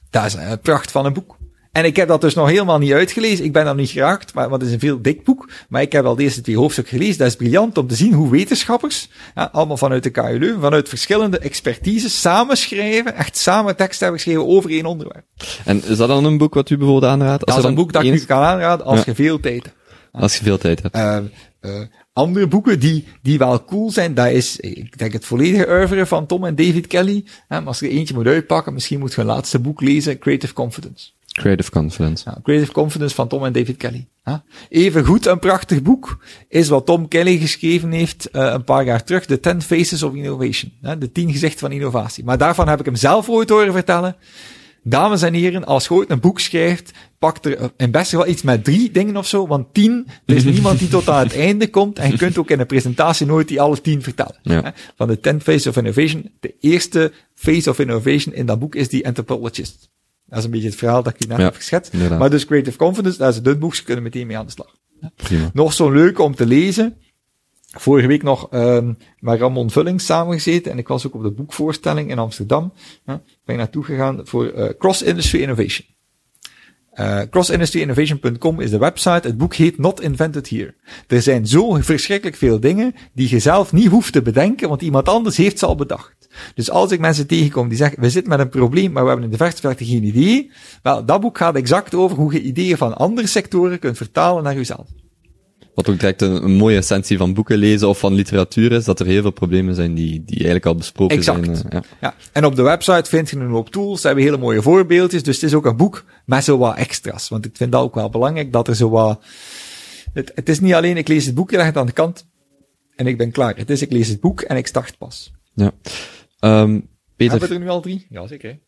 dat is een pracht van een boek. En ik heb dat dus nog helemaal niet uitgelezen. Ik ben daar niet geraakt, maar, want het is een veel dik boek. Maar ik heb al deze twee hoofdstukken gelezen. Dat is briljant om te zien hoe wetenschappers, ja, allemaal vanuit de KU Leuven, vanuit verschillende expertises, samenschrijven, echt samen teksten hebben geschreven over één onderwerp. En is dat dan een boek wat u bijvoorbeeld aanraadt? Als dat is een boek dat ik u kan aanraden als ja. je veel tijd hebt. Als je veel tijd hebt. Uh, uh, andere boeken die, die wel cool zijn, dat is, ik denk het volledige oeuvre van Tom en David Kelly. Hè, als je er eentje moet uitpakken, misschien moet je een laatste boek lezen, Creative Confidence. Creative Confidence. Ja, Creative Confidence van Tom en David Kelly. Even goed een prachtig boek is wat Tom Kelly geschreven heeft uh, een paar jaar terug, The Ten Faces of Innovation. De tien gezichten van innovatie. Maar daarvan heb ik hem zelf ooit horen vertellen. Dames en heren, als je ooit een boek schrijft, pak er in best geval iets met drie dingen of zo, want tien, er is <laughs> niemand die tot aan het einde komt en je kunt ook in een presentatie nooit die alle tien vertellen. Ja. Van de ten Faces of Innovation, de eerste Face of Innovation in dat boek is die Anthropologist. Dat is een beetje het verhaal dat ik je net ja, heb geschetst. Inderdaad. Maar dus Creative Confidence, dat is een dun boek, ze kunnen meteen mee aan de slag. Prima. Nog zo'n leuk om te lezen. vorige week nog um, met Ramon Vullings samengezeten en ik was ook op de boekvoorstelling in Amsterdam. Ja, ben ik naartoe gegaan voor uh, Cross Industry Innovation. Uh, crossindustryinnovation.com is de website. Het boek heet Not Invented Here. Er zijn zo verschrikkelijk veel dingen die je zelf niet hoeft te bedenken, want iemand anders heeft ze al bedacht. Dus als ik mensen tegenkom die zeggen, we zitten met een probleem, maar we hebben in de verte verte geen idee. Wel, dat boek gaat exact over hoe je ideeën van andere sectoren kunt vertalen naar jezelf. Wat ook direct een, een, mooie essentie van boeken lezen of van literatuur is, dat er heel veel problemen zijn die, die eigenlijk al besproken exact. zijn. Uh, ja. ja. En op de website vind je een hoop tools, ze hebben hele mooie voorbeeldjes, dus het is ook een boek met zo wat extra's. Want ik vind dat ook wel belangrijk, dat er zo wat... Het, het is niet alleen, ik lees het boek, je legt het aan de kant en ik ben klaar. Het is, ik lees het boek en ik start pas. Ja. Um, Peter... Hebben we er nu al drie? Ja, zeker.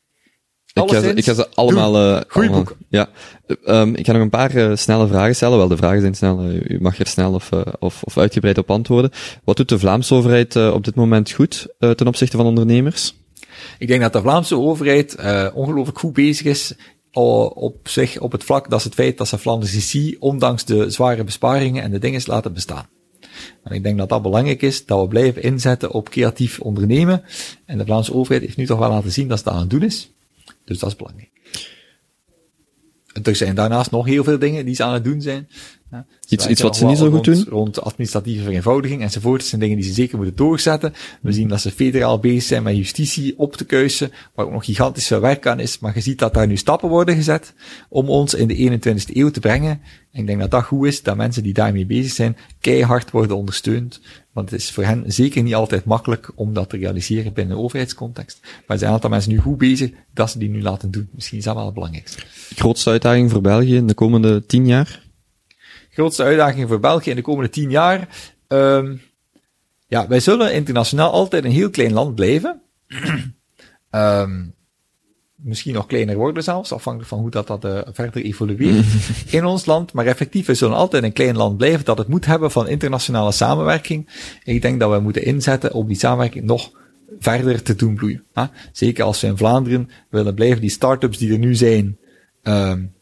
Ik ga, ze, ik ga ze allemaal... Uh, Goeie boek. Ja. Um, ik ga nog een paar uh, snelle vragen stellen. Wel, de vragen zijn snel. Uh, u mag er snel of, of, of uitgebreid op antwoorden. Wat doet de Vlaamse overheid op dit moment goed ten opzichte van ondernemers? Ik denk dat de Vlaamse overheid ongelooflijk goed bezig is op zich, op het vlak, dat is het feit dat ze Flanders IC, ondanks de zware besparingen en de dingen laten bestaan. En ik denk dat dat belangrijk is, dat we blijven inzetten op creatief ondernemen. En de Vlaamse overheid heeft nu toch wel laten zien dat ze dat aan het doen is. Dus dat is belangrijk. Er zijn daarnaast nog heel veel dingen die ze aan het doen zijn. Ja, iets, iets wat ze niet zo goed rond, doen? Rond administratieve vereenvoudiging enzovoort. Dat zijn dingen die ze zeker moeten doorzetten. We zien dat ze federaal bezig zijn met justitie op te kuisen, waar ook nog gigantisch veel werk aan is. Maar je ziet dat daar nu stappen worden gezet om ons in de 21ste eeuw te brengen. En ik denk dat dat goed is, dat mensen die daarmee bezig zijn, keihard worden ondersteund. Want het is voor hen zeker niet altijd makkelijk om dat te realiseren binnen een overheidscontext. Maar er zijn een aantal mensen nu goed bezig dat ze die nu laten doen. Misschien is dat wel het belangrijkste. Grootste uitdaging voor België in de komende tien jaar? Grootste uitdaging voor België in de komende tien jaar? Um, ja, wij zullen internationaal altijd een heel klein land blijven. um, <clears throat> misschien nog kleiner worden zelfs, afhankelijk van hoe dat, dat uh, verder evolueert <laughs> in ons land. Maar effectief, we zullen altijd een klein land blijven dat het moet hebben van internationale samenwerking. Ik denk dat we moeten inzetten om die samenwerking nog verder te doen bloeien. Hè? Zeker als we in Vlaanderen willen blijven, die start-ups die er nu zijn, um,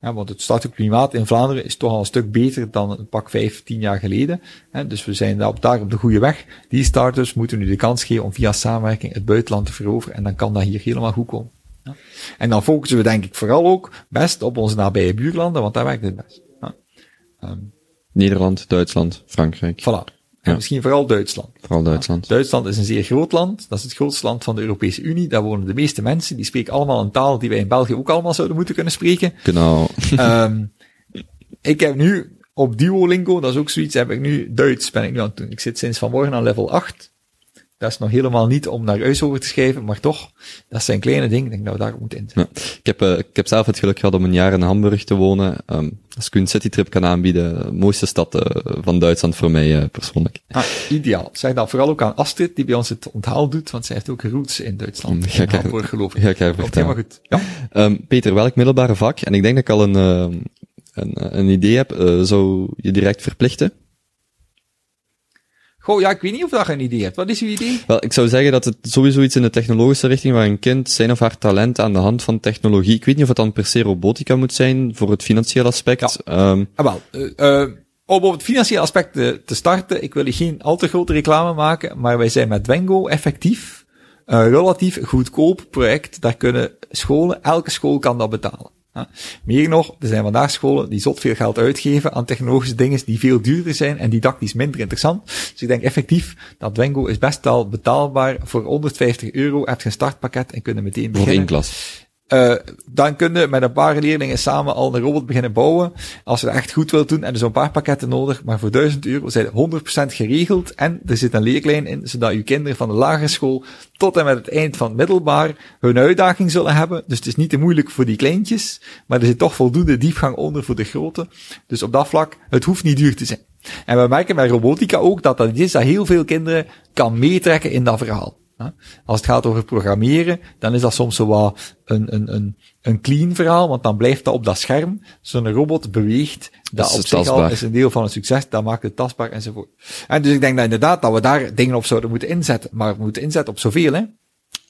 ja, want het start-up klimaat in Vlaanderen is toch al een stuk beter dan een pak vijf, tien jaar geleden. Hè? Dus we zijn daar op, daar op de goede weg. Die start-ups moeten nu de kans geven om via samenwerking het buitenland te veroveren en dan kan dat hier helemaal goed komen. Ja. En dan focussen we denk ik vooral ook best op onze nabije buurlanden, want daar werkt het best. Ja. Um, Nederland, Duitsland, Frankrijk. Voilà. En ja. misschien vooral Duitsland. Vooral Duitsland. Duitsland is een zeer groot land. Dat is het grootste land van de Europese Unie. Daar wonen de meeste mensen. Die spreken allemaal een taal die wij in België ook allemaal zouden moeten kunnen spreken. Genau. um, <laughs> ik heb nu op Duolingo, dat is ook zoiets, heb ik nu Duits ben ik nu aan het doen. Ik zit sinds vanmorgen aan level 8. Dat is nog helemaal niet om naar huis over te schrijven, maar toch, dat zijn kleine dingen, ik denk dat we daarop moeten inzetten. Ja. Ik, heb, uh, ik heb zelf het geluk gehad om een jaar in Hamburg te wonen. Um, als ik een citytrip kan aanbieden, de mooiste stad uh, van Duitsland voor mij uh, persoonlijk. Ah, ideaal. Zeg dat vooral ook aan Astrid, die bij ons het onthaal doet, want zij heeft ook roots in Duitsland. Ga ik in Hamburg, geloof ik. Ga ik haar vertellen. Helemaal goed. Ja. Um, Peter, welk middelbare vak, en ik denk dat ik al een, uh, een, een idee heb, zou je direct verplichten? Goh, ja, ik weet niet of dat een idee hebt. Wat is uw idee? Wel, ik zou zeggen dat het sowieso iets in de technologische richting waar een kind zijn of haar talent aan de hand van technologie. Ik weet niet of het dan per se robotica moet zijn voor het financiële aspect. Ja. Um, ah, wel, uh, uh, om op het financiële aspect te, te, starten, ik wil hier geen al te grote reclame maken, maar wij zijn met Dwengo effectief een relatief goedkoop project. Daar kunnen scholen, elke school kan dat betalen. Meer nog, er zijn vandaag scholen die zot veel geld uitgeven aan technologische dingen die veel duurder zijn en didactisch minder interessant. Dus ik denk effectief dat Dwengo is best wel betaalbaar. Voor 150 euro heb je een startpakket en kunnen meteen beginnen. Voor één klas. Uh, dan kun je met een paar leerlingen samen al een robot beginnen bouwen. Als je dat echt goed wilt doen, en er zo'n paar pakketten nodig. Maar voor 1000 euro zijn 100% geregeld. En er zit een leerlijn in, zodat je kinderen van de lagere school tot en met het eind van het middelbaar hun uitdaging zullen hebben. Dus het is niet te moeilijk voor die kleintjes. Maar er zit toch voldoende diepgang onder voor de grote. Dus op dat vlak, het hoeft niet duur te zijn. En we merken bij robotica ook dat dat is dat heel veel kinderen kan meetrekken in dat verhaal. Als het gaat over programmeren, dan is dat soms zo wat een, een, een, een clean verhaal, want dan blijft dat op dat scherm. Zo'n robot beweegt, dat, dat op zich al is een deel van het succes, dat maakt het tastbaar enzovoort. En dus ik denk dat inderdaad dat we daar dingen op zouden moeten inzetten, maar we moeten inzetten op zoveel, hè.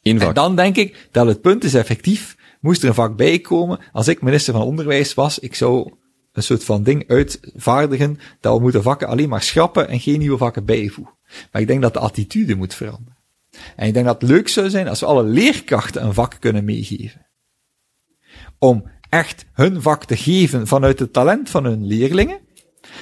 En dan denk ik dat het punt is effectief, moest er een vak bij komen, als ik minister van Onderwijs was, ik zou een soort van ding uitvaardigen dat we moeten vakken alleen maar schrappen en geen nieuwe vakken bijvoegen. Maar ik denk dat de attitude moet veranderen. En ik denk dat het leuk zou zijn als we alle leerkrachten een vak kunnen meegeven. Om echt hun vak te geven vanuit het talent van hun leerlingen.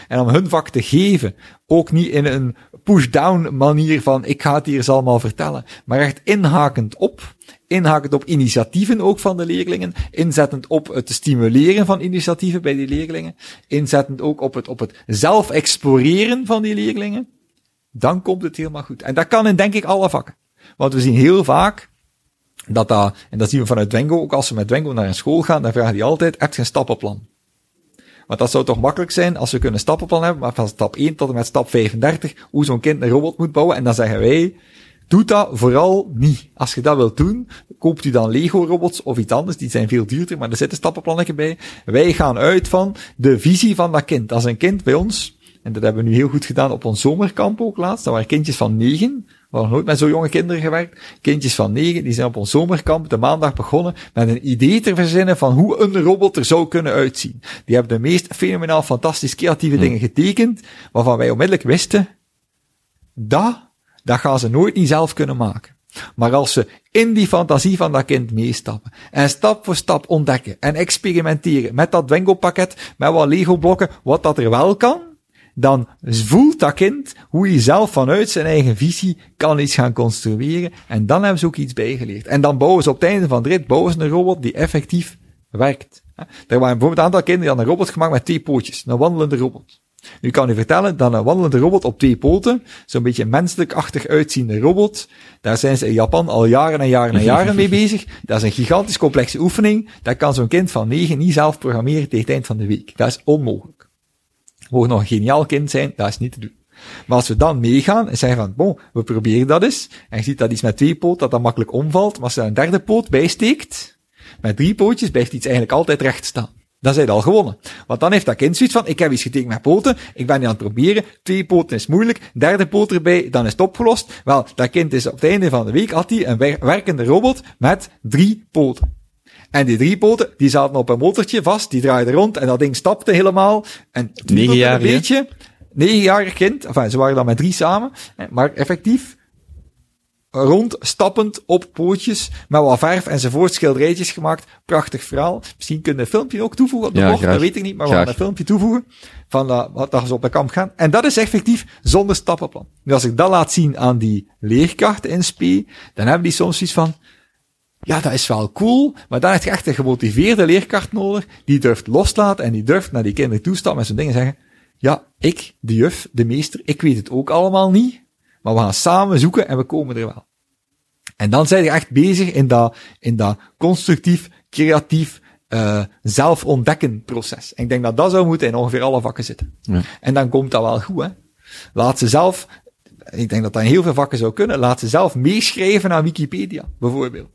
En om hun vak te geven, ook niet in een push-down manier van ik ga het hier eens allemaal vertellen, maar echt inhakend op, inhakend op initiatieven ook van de leerlingen, inzettend op het stimuleren van initiatieven bij die leerlingen, inzettend ook op het, op het zelf exploreren van die leerlingen, dan komt het helemaal goed. En dat kan in denk ik alle vakken. Want we zien heel vaak dat dat, en dat zien we vanuit Dwengo. ook als ze met Dwengo naar een school gaan, dan vragen die altijd, heb je een stappenplan? Want dat zou toch makkelijk zijn als we kunnen stappenplan hebben, maar van stap 1 tot en met stap 35, hoe zo'n kind een robot moet bouwen. En dan zeggen wij, doe dat vooral niet. Als je dat wilt doen, koopt u dan Lego-robots of iets anders, die zijn veel duurder, maar er zitten stappenplannen bij. Wij gaan uit van de visie van dat kind. Als een kind bij ons, en dat hebben we nu heel goed gedaan op ons zomerkamp ook laatst, dat waren kindjes van 9, nog nooit met zo jonge kinderen gewerkt. Kindjes van negen, die zijn op ons zomerkamp de maandag begonnen met een idee te verzinnen van hoe een robot er zou kunnen uitzien. Die hebben de meest fenomenaal fantastisch creatieve hmm. dingen getekend, waarvan wij onmiddellijk wisten, dat, dat gaan ze nooit niet zelf kunnen maken. Maar als ze in die fantasie van dat kind meestappen en stap voor stap ontdekken en experimenteren met dat Wengo pakket, met wat Lego blokken, wat dat er wel kan, dan voelt dat kind hoe hij zelf vanuit zijn eigen visie kan iets gaan construeren. En dan hebben ze ook iets bijgeleerd. En dan bouwen ze op het einde van de rit bouwen ze een robot die effectief werkt. Er waren bijvoorbeeld een aantal kinderen die hadden een robot gemaakt met twee pootjes. Een wandelende robot. Nu kan u vertellen dat een wandelende robot op twee poten, zo'n beetje menselijkachtig uitziende robot, daar zijn ze in Japan al jaren en jaren en jaren mee <laughs> bezig. Dat is een gigantisch complexe oefening. Dat kan zo'n kind van negen niet zelf programmeren tegen het eind van de week. Dat is onmogelijk. Mogen nog een geniaal kind zijn, dat is niet te doen. Maar als we dan meegaan en zeggen van, bon, we proberen dat eens, en je ziet dat iets met twee poot, dat dat makkelijk omvalt, maar als je er een derde poot bijsteekt, met drie pootjes, blijft iets eigenlijk altijd recht staan. Dan zijn al gewonnen. Want dan heeft dat kind zoiets van, ik heb iets getekend met poten, ik ben nu aan het proberen, twee poten is moeilijk, derde poot erbij, dan is het opgelost. Wel, dat kind is op het einde van de week, had hij een werkende robot met drie poten. En die drie poten, die zaten op een motortje vast, die draaiden rond en dat ding stapte helemaal. En negen jaar, een beetje. Negenjarig kind, enfin, ze waren dan met drie samen, maar effectief rond, stappend op pootjes, met wat verf enzovoort, schilderijtjes gemaakt. Prachtig verhaal. Misschien kunnen we een filmpje ook toevoegen op de ja, dat weet ik niet, maar we gaan een filmpje toevoegen van wat dat ze op de kamp gaan. En dat is effectief zonder stappenplan. Nu, als ik dat laat zien aan die leerkrachten in SP, dan hebben die soms iets van, ja, dat is wel cool, maar dan heb je echt een gemotiveerde leerkracht nodig, die durft loslaten en die durft naar die kinderen toestappen en zo'n dingen zeggen, ja, ik, de juf, de meester, ik weet het ook allemaal niet, maar we gaan samen zoeken en we komen er wel. En dan zijn je echt bezig in dat, in dat constructief, creatief, uh, zelf ontdekken proces. En ik denk dat dat zou moeten in ongeveer alle vakken zitten. Ja. En dan komt dat wel goed, hè. Laat ze zelf, ik denk dat dat in heel veel vakken zou kunnen, laat ze zelf meeschrijven aan Wikipedia, bijvoorbeeld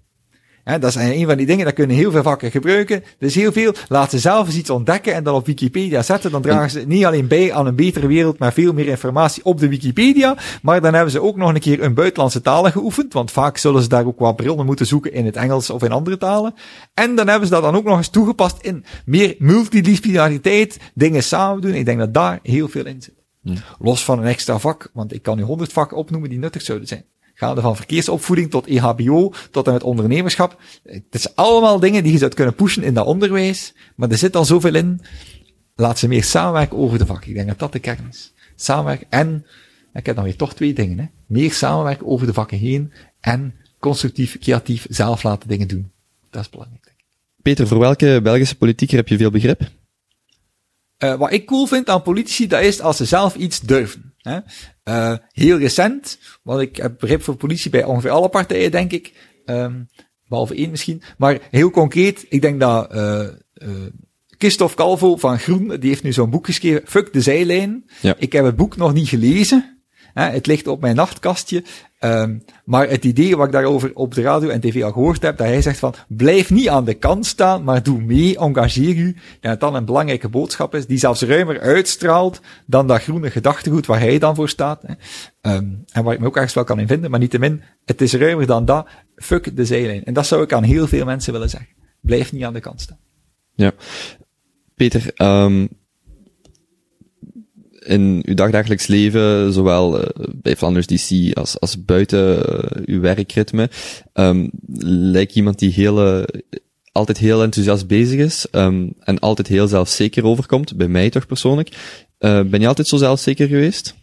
dat is een van die dingen, dat kunnen heel veel vakken gebruiken. Dus heel veel, laat ze zelf eens iets ontdekken en dan op Wikipedia zetten. Dan dragen ze niet alleen bij aan een betere wereld, maar veel meer informatie op de Wikipedia. Maar dan hebben ze ook nog een keer een buitenlandse talen geoefend, want vaak zullen ze daar ook wat brillen moeten zoeken in het Engels of in andere talen. En dan hebben ze dat dan ook nog eens toegepast in meer multidisciplinariteit, dingen samen doen. Ik denk dat daar heel veel in zit. Los van een extra vak, want ik kan nu honderd vakken opnoemen die nuttig zouden zijn. Gaande van verkeersopvoeding tot EHBO, tot en met ondernemerschap. Het is allemaal dingen die je zou kunnen pushen in dat onderwijs, maar er zit al zoveel in. Laat ze meer samenwerken over de vak. Ik denk dat dat de kern is. Samenwerken en, ik heb dan weer toch twee dingen, hè. Meer samenwerken over de vakken heen en constructief, creatief zelf laten dingen doen. Dat is belangrijk, denk ik. Peter, voor welke Belgische politieker heb je veel begrip? Uh, wat ik cool vind aan politici, dat is als ze zelf iets durven. Hè? Uh, heel recent, want ik heb begrip voor politie bij ongeveer alle partijen, denk ik. Um, behalve één misschien. Maar heel concreet, ik denk dat uh, uh, Christophe Calvo van Groen, die heeft nu zo'n boek geschreven, Fuck de zijlijn. Ja. Ik heb het boek nog niet gelezen. Hè, het ligt op mijn nachtkastje. Um, maar het idee wat ik daarover op de radio en tv al gehoord heb, dat hij zegt van, blijf niet aan de kant staan, maar doe mee, engageer u. En dat dan een belangrijke boodschap is, die zelfs ruimer uitstraalt dan dat groene gedachtegoed waar hij dan voor staat. Um, en waar ik me ook ergens wel kan in vinden, maar niettemin, het is ruimer dan dat. Fuck de zijlijn. En dat zou ik aan heel veel mensen willen zeggen. Blijf niet aan de kant staan. Ja. Peter, um, in uw dagdagelijks leven, zowel uh, bij Flanders DC als, als buiten uh, uw werkritme, um, lijkt iemand die heel, altijd heel enthousiast bezig is um, en altijd heel zelfzeker overkomt, bij mij toch persoonlijk. ben je altijd zo zelfzeker geweest?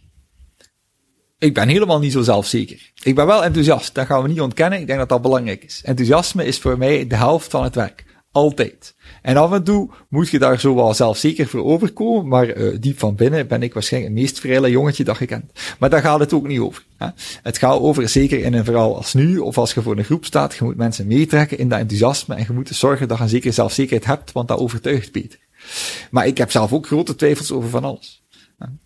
Ik ben helemaal niet zo zelfzeker. Ik ben wel enthousiast, dat gaan we niet ontkennen. Ik denk dat dat belangrijk is. Enthousiasme is voor mij de helft van het werk. Altijd. En af en toe moet je daar zo wel zelfzeker voor overkomen, maar uh, diep van binnen ben ik waarschijnlijk het meest vrije jongetje dat je kent. Maar daar gaat het ook niet over. Hè? Het gaat over, zeker in een verhaal als nu, of als je voor een groep staat, je moet mensen meetrekken in dat enthousiasme en je moet zorgen dat je een zekere zelfzekerheid hebt, want dat overtuigt beter. Maar ik heb zelf ook grote twijfels over van alles.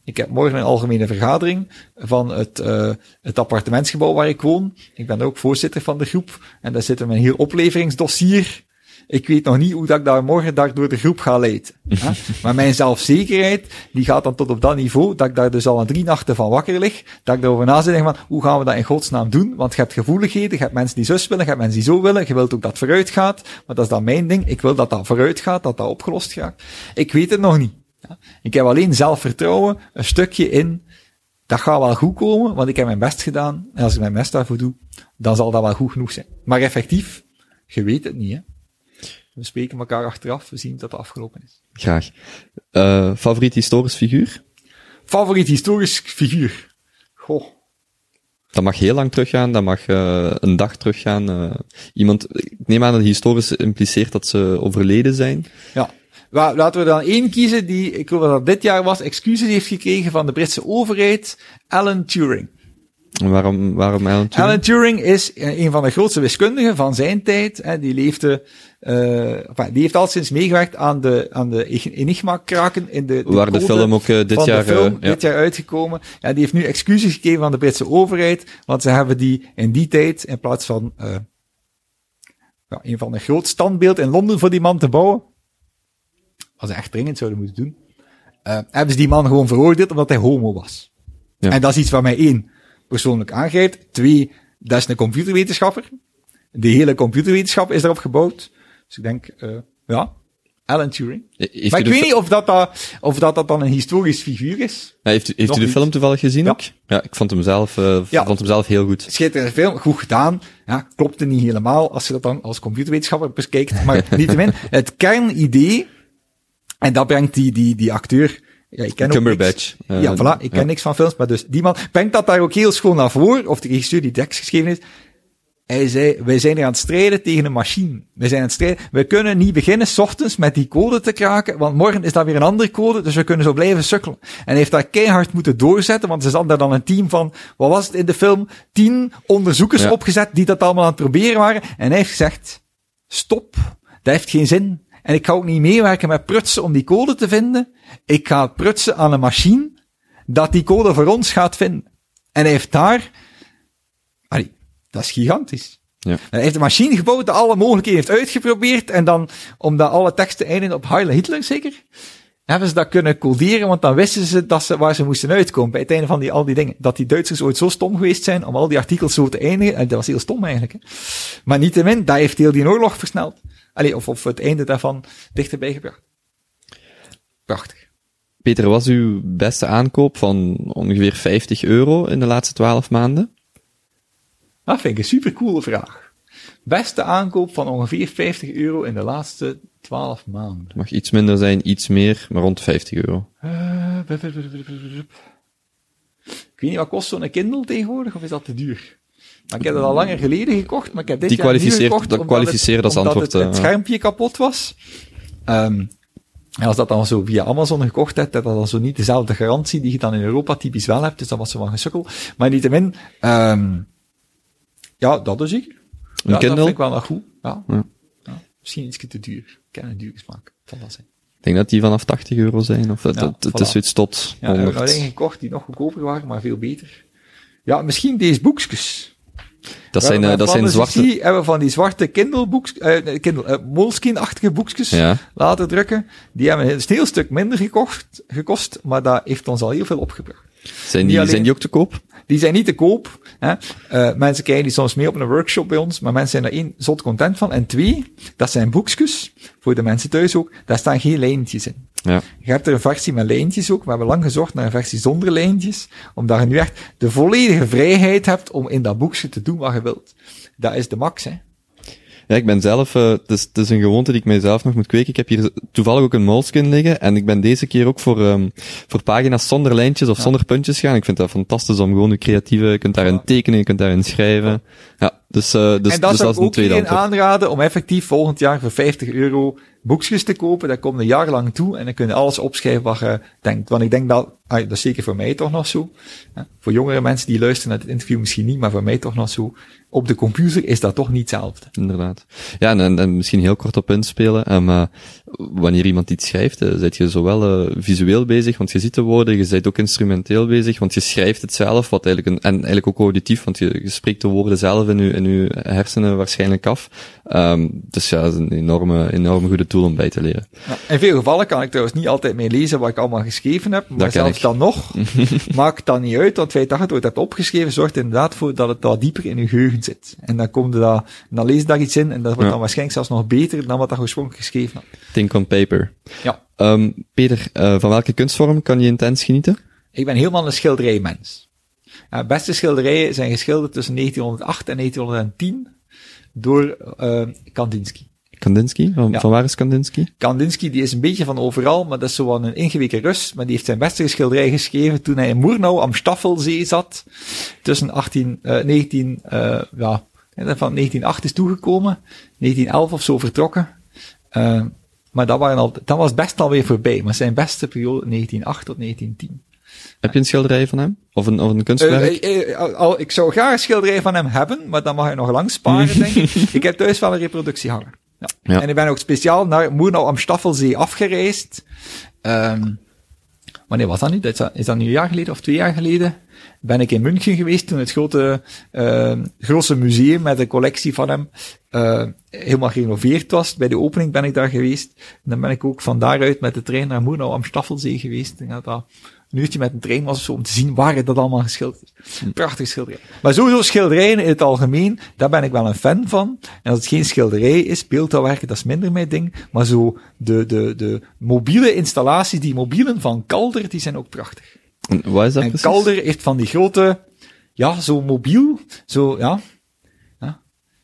Ik heb morgen een algemene vergadering van het, uh, het appartementsgebouw waar ik woon. Ik ben ook voorzitter van de groep en daar zit een heel opleveringsdossier ik weet nog niet hoe dat ik daar morgen daar door de groep ga leiden. <laughs> maar mijn zelfzekerheid, die gaat dan tot op dat niveau, dat ik daar dus al een drie nachten van wakker lig, dat ik erover na zit van, hoe gaan we dat in godsnaam doen? Want je hebt gevoeligheden, je hebt mensen die zus willen, je hebt mensen die zo willen, je wilt ook dat vooruit gaat, maar dat is dan mijn ding. Ik wil dat dat vooruit gaat, dat dat opgelost gaat. Ik weet het nog niet. Ik heb alleen zelfvertrouwen, een stukje in, dat gaat wel goed komen, want ik heb mijn best gedaan, en als ik mijn best daarvoor doe, dan zal dat wel goed genoeg zijn. Maar effectief, je weet het niet, hè. We spreken elkaar achteraf, we zien dat het afgelopen is. Graag. Uh, favoriet historisch figuur? Favoriet historisch figuur? Goh. Dat mag heel lang teruggaan, dat mag uh, een dag teruggaan. Uh, iemand, ik neem aan dat historisch impliceert dat ze overleden zijn. Ja. Laten we dan één kiezen die, ik geloof dat dat dit jaar was, excuses heeft gekregen van de Britse overheid, Alan Turing. Waarom, waarom Alan Turing? Alan Turing is een van de grootste wiskundigen van zijn tijd. Hè, die leefde, uh, enfin, die heeft al sinds meegewerkt aan de, aan de Enigma-kraken in de, de Waar de film ook uh, dit jaar, film, dit jaar uitgekomen. Ja, die heeft nu excuses gegeven aan de Britse overheid, want ze hebben die in die tijd, in plaats van, uh, ja, een van de groot standbeeld in Londen voor die man te bouwen, wat ze echt dringend zouden moeten doen, hebben ze die man gewoon veroordeeld omdat hij homo was. Ja. En dat is iets waar mij één, persoonlijk aangrijpt. Twee, dat is een computerwetenschapper. De hele computerwetenschap is erop gebouwd. Dus ik denk, uh, ja, Alan Turing. Heeft maar ik weet niet of dat, dat, of dat, dat dan een historisch figuur is. Ja, heeft heeft u de film toevallig gezien ja. ook? Ja, ik vond hem zelf, uh, ja. vond hem zelf heel goed. Schitterende film, goed gedaan. Ja, klopte niet helemaal als je dat dan als computerwetenschapper bekijkt. Maar <laughs> niettemin, het kernidee, en dat brengt die, die, die acteur ja, ik ken Cumberbatch. Uh, ja, voilà, ik ken niks van films, maar dus die man brengt dat daar ook heel schoon naar voren, of de regisseur die tekst geschreven heeft. Hij zei, wij zijn er aan het strijden tegen een machine. We zijn aan het strijden. We kunnen niet beginnen s ochtends met die code te kraken, want morgen is dat weer een andere code, dus we kunnen zo blijven sukkelen. En hij heeft daar keihard moeten doorzetten, want ze zat daar dan een team van, wat was het in de film? Tien onderzoekers ja. opgezet die dat allemaal aan het proberen waren. En hij heeft gezegd, stop, dat heeft geen zin. En ik ga ook niet meewerken met prutsen om die code te vinden. Ik ga prutsen aan een machine dat die code voor ons gaat vinden. En hij heeft daar, allee, dat is gigantisch. Ja. Hij heeft een machine gebouwd dat alle mogelijkheden heeft uitgeprobeerd en dan, omdat alle teksten eindigen op Heil Hitler zeker, hebben ze dat kunnen coderen, want dan wisten ze dat ze, waar ze moesten uitkomen bij het einde van die, al die dingen. Dat die Duitsers ooit zo stom geweest zijn om al die artikels zo te eindigen, en dat was heel stom eigenlijk. Hè. Maar niettemin, dat heeft heel die oorlog versneld. Allee, of, of het einde daarvan dichterbij gebracht. Prachtig. Peter, was uw beste aankoop van ongeveer 50 euro in de laatste 12 maanden? Dat vind ik een supercoole vraag. Beste aankoop van ongeveer 50 euro in de laatste 12 maanden. Het mag iets minder zijn, iets meer, maar rond 50 euro. Uh, ik weet niet, wat kost zo'n Kindle tegenwoordig, of is dat te duur? Maar ik heb het al langer geleden gekocht, maar ik heb dit Die jaar niet gekocht, dat kwalificeert als omdat antwoord. Het, het uh, schermpje kapot was. Um, en als dat dan zo via Amazon gekocht hebt, dat dan zo niet dezelfde garantie die je dan in Europa typisch wel hebt, dus dat was zo van gesukkel. Maar niettemin, um, ja, dat is zeker. Een ja, Kindle? dat vind ik wel nog goed. Ja. Ja. ja. Misschien iets te duur. Ik ken een duur smaak. Dat zal zijn. Ik denk dat die vanaf 80 euro zijn, of het, Ja, het, het voilà. is zoiets tot Ja, we 100. hebben dingen gekocht die nog goedkoper waren, maar veel beter. Ja, misschien deze boekjes. Dat We zijn, hebben eh, dat van zijn zwarte... CC hebben van die zwarte Kindle boeks, eh, Kindle, eh, Moleskine-achtige boekjes Ja. laten drukken. Die hebben een heel stuk minder gekocht, gekost, maar dat heeft ons al heel veel opgebracht. Zijn die, alleen- zijn die ook te koop? Die zijn niet te koop. Hè. Eh, mensen krijgen die soms mee op een workshop bij ons, maar mensen zijn er één, zot content van. En twee, dat zijn boekjes, voor de mensen thuis ook, daar staan geen lijntjes in. Ja. Je hebt er een versie met lijntjes ook. We hebben lang gezocht naar een versie zonder lijntjes. Omdat je nu echt de volledige vrijheid hebt om in dat boekje te doen wat je wilt. Dat is de max, hè. Ja, ik ben zelf, uh, het, is, het is een gewoonte die ik mijzelf nog moet kweken. Ik heb hier toevallig ook een Moleskine liggen en ik ben deze keer ook voor, um, voor pagina's zonder lijntjes of ja. zonder puntjes gaan. Ik vind dat fantastisch om gewoon de creatieve, je kunt daarin tekenen, je kunt daarin schrijven. Ja, dus, uh, dus, en dat dus zou dat is ik een ook iedereen aanraden om effectief volgend jaar voor 50 euro boekjes te kopen. Dat komt een jaar lang toe en dan kun je alles opschrijven wat je denkt. Want ik denk dat, ah, dat is zeker voor mij toch nog zo. Voor jongere mensen die luisteren naar dit interview misschien niet, maar voor mij toch nog zo. Op de computer is dat toch niet hetzelfde. Inderdaad. Ja, en, en, en misschien heel kort op inspelen. Um, uh, wanneer iemand iets schrijft, uh, zit je zowel uh, visueel bezig, want je ziet de woorden, je bent ook instrumenteel bezig, want je schrijft het zelf, wat eigenlijk een, en eigenlijk ook auditief, want je, je spreekt de woorden zelf in je, in je hersenen waarschijnlijk af. Um, dus ja, dat is een enorme, enorme goede tool om bij te leren. Ja, in veel gevallen kan ik trouwens niet altijd mee lezen wat ik allemaal geschreven heb, maar Dat zelfs ik. dan nog <laughs> maakt dat niet uit, want het feit dat je het ooit hebt opgeschreven zorgt er inderdaad voor dat het wat dieper in je geheugen zit. En dan komt er dat, en dan lees je daar iets in en dat wordt Ja. dan waarschijnlijk zelfs nog beter dan wat dat oorspronkelijk geschreven had. Think on paper. Ja. Um, Peter, uh, van welke kunstvorm kan je intens genieten? Ik ben helemaal een schilderijmens. Ja, de beste schilderijen zijn geschilderd tussen 1908 en 1910 door uh, Kandinsky. Kandinsky? Van, Ja. van waar is Kandinsky? Kandinsky die is een beetje van overal, maar dat is zo wel een ingeweken Rus. Maar die heeft zijn beste schilderij geschreven toen hij in Murnau am Staffelzee zat. Tussen 18, uh, 19, uh, ja, van 1908 is toegekomen. 1911 of zo vertrokken. Uh, maar dat, waren al, dat was best alweer voorbij. Maar zijn beste periode 1908 tot 1910. Heb je een schilderij van hem? Of een, of een kunstwerk? Uh, uh, al, ik zou graag een schilderij van hem hebben, maar dan mag hij nog lang sparen, denk ik. <laughs> Ik heb thuis wel een reproductie hangen. Ja. En ik ben ook speciaal naar Moernau am Staffelsee afgereisd. Um, wanneer was dat nu? Is dat, nu een jaar geleden of twee jaar geleden? Ben ik in München geweest toen het grote, uh, grootste museum met een collectie van hem uh, helemaal gerenoveerd was. Bij de opening ben ik daar geweest. En dan ben ik ook van daaruit met de trein naar Moernau am Staffelsee geweest. En dat dat een uurtje met een trein was of zo, om te zien waar dat allemaal geschilderd is. Prachtig schilderij. Maar sowieso schilderijen in het algemeen, daar ben ik wel een fan van. En als het geen schilderij is, beeldhouwwerken, dat is minder mijn ding. Maar zo de, de, de mobiele installaties, die mobielen van Calder, die zijn ook prachtig. En wat is dat En precies? Calder heeft van die grote, ja, zo mobiel, zo, ja,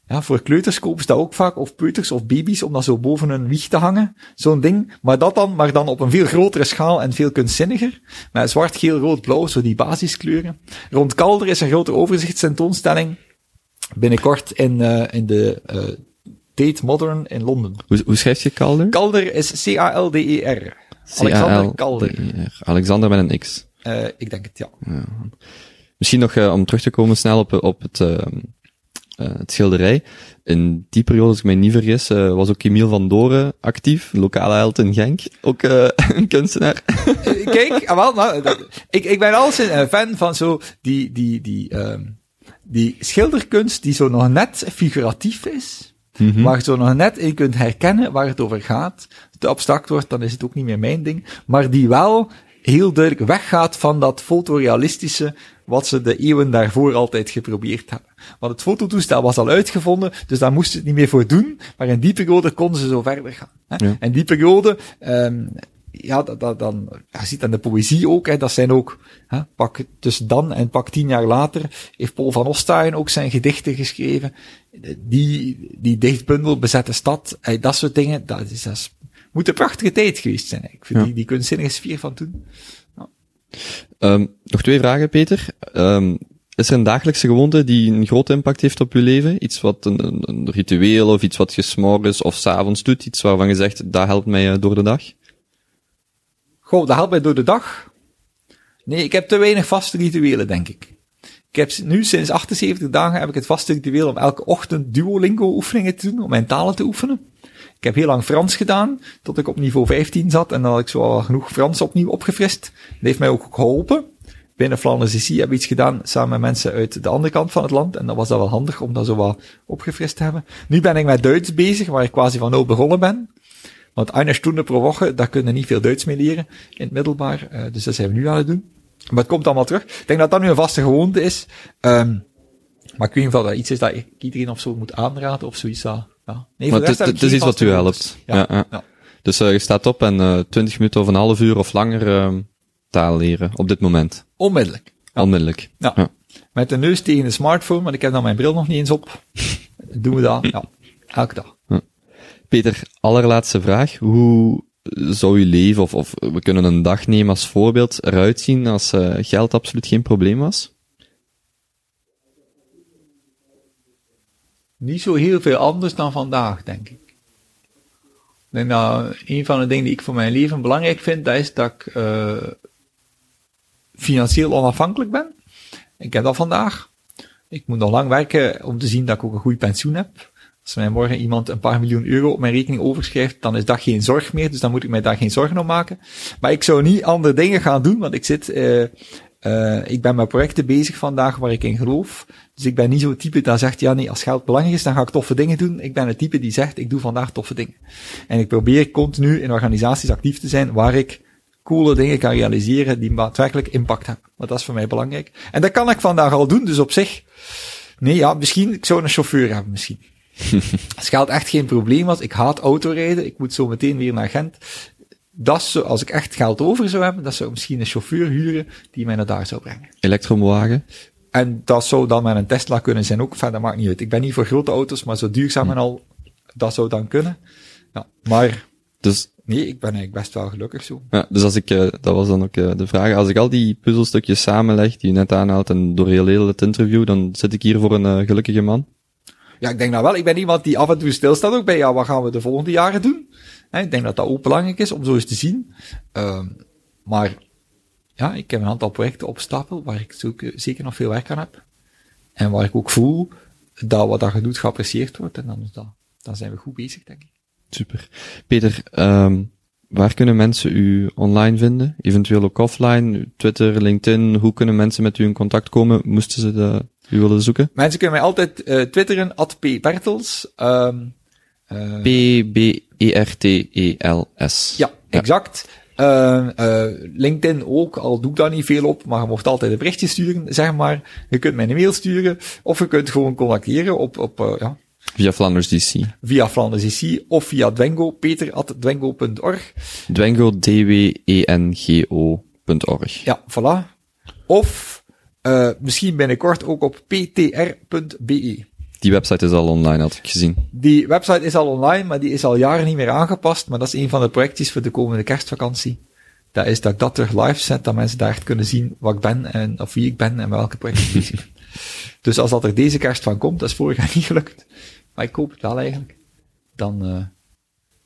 ja, voor kleuters kopen ze dat ook vaak, of peuters of baby's, om dat zo boven hun wieg te hangen. Zo'n ding. Maar dat dan, maar dan op een veel grotere schaal en veel kunstzinniger. Met zwart, geel, rood, blauw, zo die basiskleuren. Rond Calder is een grote overzichtstentoonstelling. Binnenkort in, uh, in de, uh, Tate Modern in Londen. Hoe, hoe schrijf je Calder? Calder is C-A-L-D-E-R. Alexander Calder. Alexander met een X. Uh, ik denk het, ja. ja. Misschien nog uh, om terug te komen snel op, op het, uh, het schilderij. In die periode, als ik mij niet vergis, was ook Emiel van Doren actief, lokale held in Genk. Ook <laughs> een kunstenaar. Kijk, ah, wel, nou, dat, ik, ik ben alles een fan van zo die, die, die, um, die schilderkunst die zo nog net figuratief is. Mm -hmm. Waar je zo nog net in kunt herkennen waar het over gaat. Als het abstract wordt, dan is het ook niet meer mijn ding. Maar die wel heel duidelijk weggaat van dat fotorealistische wat ze de eeuwen daarvoor altijd geprobeerd hebben. Want het fototoestel was al uitgevonden, dus daar moesten ze het niet meer voor doen. Maar in die periode konden ze zo verder gaan. Hè? Ja. En die periode, um, ja, dat, dat, dan, je ziet aan de poëzie ook, hè, dat zijn ook, hè, pak tussen dan en pak tien jaar later, heeft Paul van Ostaaien ook zijn gedichten geschreven. Die, die dichtbundel, Bezette Stad, hè, dat soort dingen, dat is, dat is, moet een prachtige tijd geweest zijn. Ik vind ja. die, die kunstzinnige sfeer van toen. Ja. Um, nog twee vragen, Peter. Um, is er een dagelijkse gewoonte die een groot impact heeft op je leven? Iets wat een, een, een ritueel of iets wat je s'morgens of s'avonds doet? Iets waarvan je zegt, dat helpt mij door de dag? Goh, dat helpt mij door de dag. Nee, ik heb te weinig vaste rituelen, denk ik. Ik heb nu sinds 78 dagen heb ik het vaste ritueel om elke ochtend Duolingo oefeningen te doen, om mijn talen te oefenen. Ik heb heel lang Frans gedaan, tot ik op niveau 15 zat en dan had ik zo al genoeg Frans opnieuw opgefrist. Dat heeft mij ook geholpen. Binnen Flanders ici heb ik iets gedaan samen met mensen uit de andere kant van het land en dat was dat wel handig om dat zo wat opgefrist te hebben. Nu ben ik met Duits bezig, waar ik quasi van nul begonnen ben. Want eine Stunde pro Woche, daar kunnen niet veel Duits mee leren in het middelbaar. Uh, dus dat zijn we nu aan het doen. Maar het komt allemaal terug. Ik denk dat dat nu een vaste gewoonte is. Um, maar ik weet niet of dat iets is dat ik iedereen of zo moet aanraden of zoiets. Dat, ja. Nee, maar het is iets wat u helpt. Ja, ja. ja. Dus uh, je staat op en uh, 20 minuten of een half uur of langer uh, taal leren op dit moment. Onmiddellijk. Onmiddellijk. Ja. Met de neus tegen de smartphone, maar ik heb dan mijn bril nog niet eens op. <laughs> Doen we dat? Ja. Elke dag. Peter, allerlaatste vraag. Hoe zou je leven, of, of we kunnen een dag nemen als voorbeeld, eruit zien als uh, geld absoluut geen probleem was? Niet zo heel veel anders dan vandaag, denk ik. Ik dat een van de dingen die ik voor mijn leven belangrijk vind, dat is dat ik uh, financieel onafhankelijk ben. Ik heb dat vandaag. Ik moet nog lang werken om te zien dat ik ook een goed pensioen heb. Als mij morgen iemand een paar miljoen euro op mijn rekening overschrijft, dan is dat geen zorg meer, dus dan moet ik mij daar geen zorgen om maken. Maar ik zou niet andere dingen gaan doen, want ik zit, uh, uh, ik ben met projecten bezig vandaag waar ik in geloof. Dus ik ben niet zo'n type dat zegt, ja nee, als geld belangrijk is, dan ga ik toffe dingen doen. Ik ben het type die zegt, ik doe vandaag toffe dingen. En ik probeer continu in organisaties actief te zijn waar ik coole dingen kan realiseren die daadwerkelijk impact hebben. Want dat is voor mij belangrijk. En dat kan ik vandaag al doen, dus op zich, nee ja, misschien, ik zou een chauffeur hebben misschien. <laughs> Als geld echt geen probleem was, ik haat autorijden, ik moet zo meteen weer naar Gent. Dat zou, als ik echt geld over zou hebben, dat zou ik misschien een chauffeur huren die mij naar daar zou brengen. Elektrowagen? En dat zou dan met een Tesla kunnen zijn ook. Verder maakt niet uit. Ik ben niet voor grote auto's, maar zo duurzaam en al, dat zou dan kunnen. Ja, maar, dus, nee, ik ben eigenlijk best wel gelukkig zo. Ja, dus als ik, uh, dat was dan ook uh, de vraag, als ik al die puzzelstukjes samenleg die je net aanhaalt en door heel, heel het interview, dan zit ik hier voor een uh, gelukkige man. Ja, ik denk nou wel. Ik ben iemand die af en toe stilstaat ook bij, ja, wat gaan we de volgende jaren doen? Ik denk dat dat ook belangrijk is om zo eens te zien. Uh, maar ja, ik heb een aantal projecten op stapel waar ik zoek, zeker nog veel werk aan heb. En waar ik ook voel dat wat je doet geapprecieerd wordt. En dan, dat, dan zijn we goed bezig, denk ik. Super. Peter, um, waar kunnen mensen u online vinden? Eventueel ook offline, Twitter, LinkedIn. Hoe kunnen mensen met u in contact komen? Moesten ze de, u willen zoeken? Mensen kunnen mij altijd uh, twitteren, at pbertels. Um, uh, P-B-E-R-T-E-L-S. Ja, ja, exact. Uh, uh, LinkedIn ook, al doe ik daar niet veel op, maar je mocht altijd een berichtje sturen, zeg maar. Je kunt mij een mail sturen, of je kunt gewoon contacteren op, op ja. Via Flanders DC. Via Flanders DC, of via Dwengo, peter.dwengo.org. Dwengo, D-W-E-N-G-O.org. Ja, voilà. Of, uh, misschien binnenkort ook op ptr.be. Die website is al online, had ik gezien. Die website is al online, maar die is al jaren niet meer aangepast. Maar dat is een van de projectjes voor de komende kerstvakantie. Dat is dat ik dat terug live zet, dat mensen daar echt kunnen zien wat ik ben en of wie ik ben en welke projecten ik ben. <laughs> Dus als dat er deze kerst van komt, dat is vorig jaar <laughs> niet gelukt. Maar ik hoop het wel eigenlijk. Dan, uh,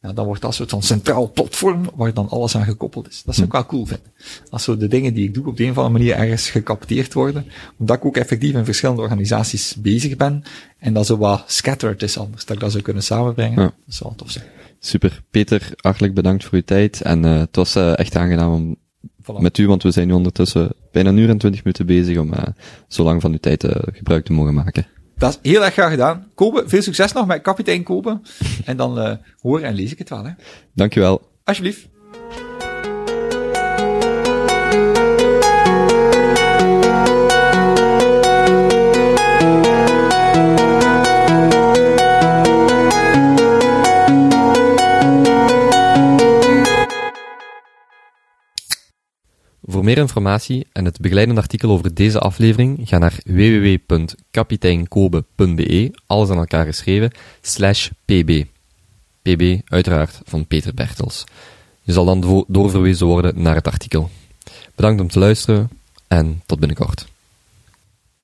ja, dan wordt dat soort van centraal platform waar dan alles aan gekoppeld is. Dat zou ik wel cool vinden. Als zo de dingen die ik doe op de een of andere manier ergens gecapteerd worden, omdat ik ook effectief in verschillende organisaties bezig ben en dat zo wat scattered is anders, dat ik dat zou kunnen samenbrengen. Ja. Dat zou wel tof zijn. Super. Peter, hartelijk bedankt voor uw tijd en uh, het was uh, echt aangenaam om voilà. met u, want we zijn nu ondertussen bijna een uur en twintig minuten bezig om uh, zo lang van uw tijd gebruik te mogen maken. Dat is heel erg graag gedaan. Kopen, veel succes nog met kapitein Kopen. En dan uh, hoor en lees ik het wel. Hè. Dankjewel. Alsjeblieft. Voor meer informatie en het begeleidende artikel over deze aflevering, ga naar www.kapiteinkobe.be, alles aan elkaar geschreven, slash pb. pb, uiteraard, van Peter Bertels. Je zal dan doorverwezen worden naar het artikel. Bedankt om te luisteren en tot binnenkort.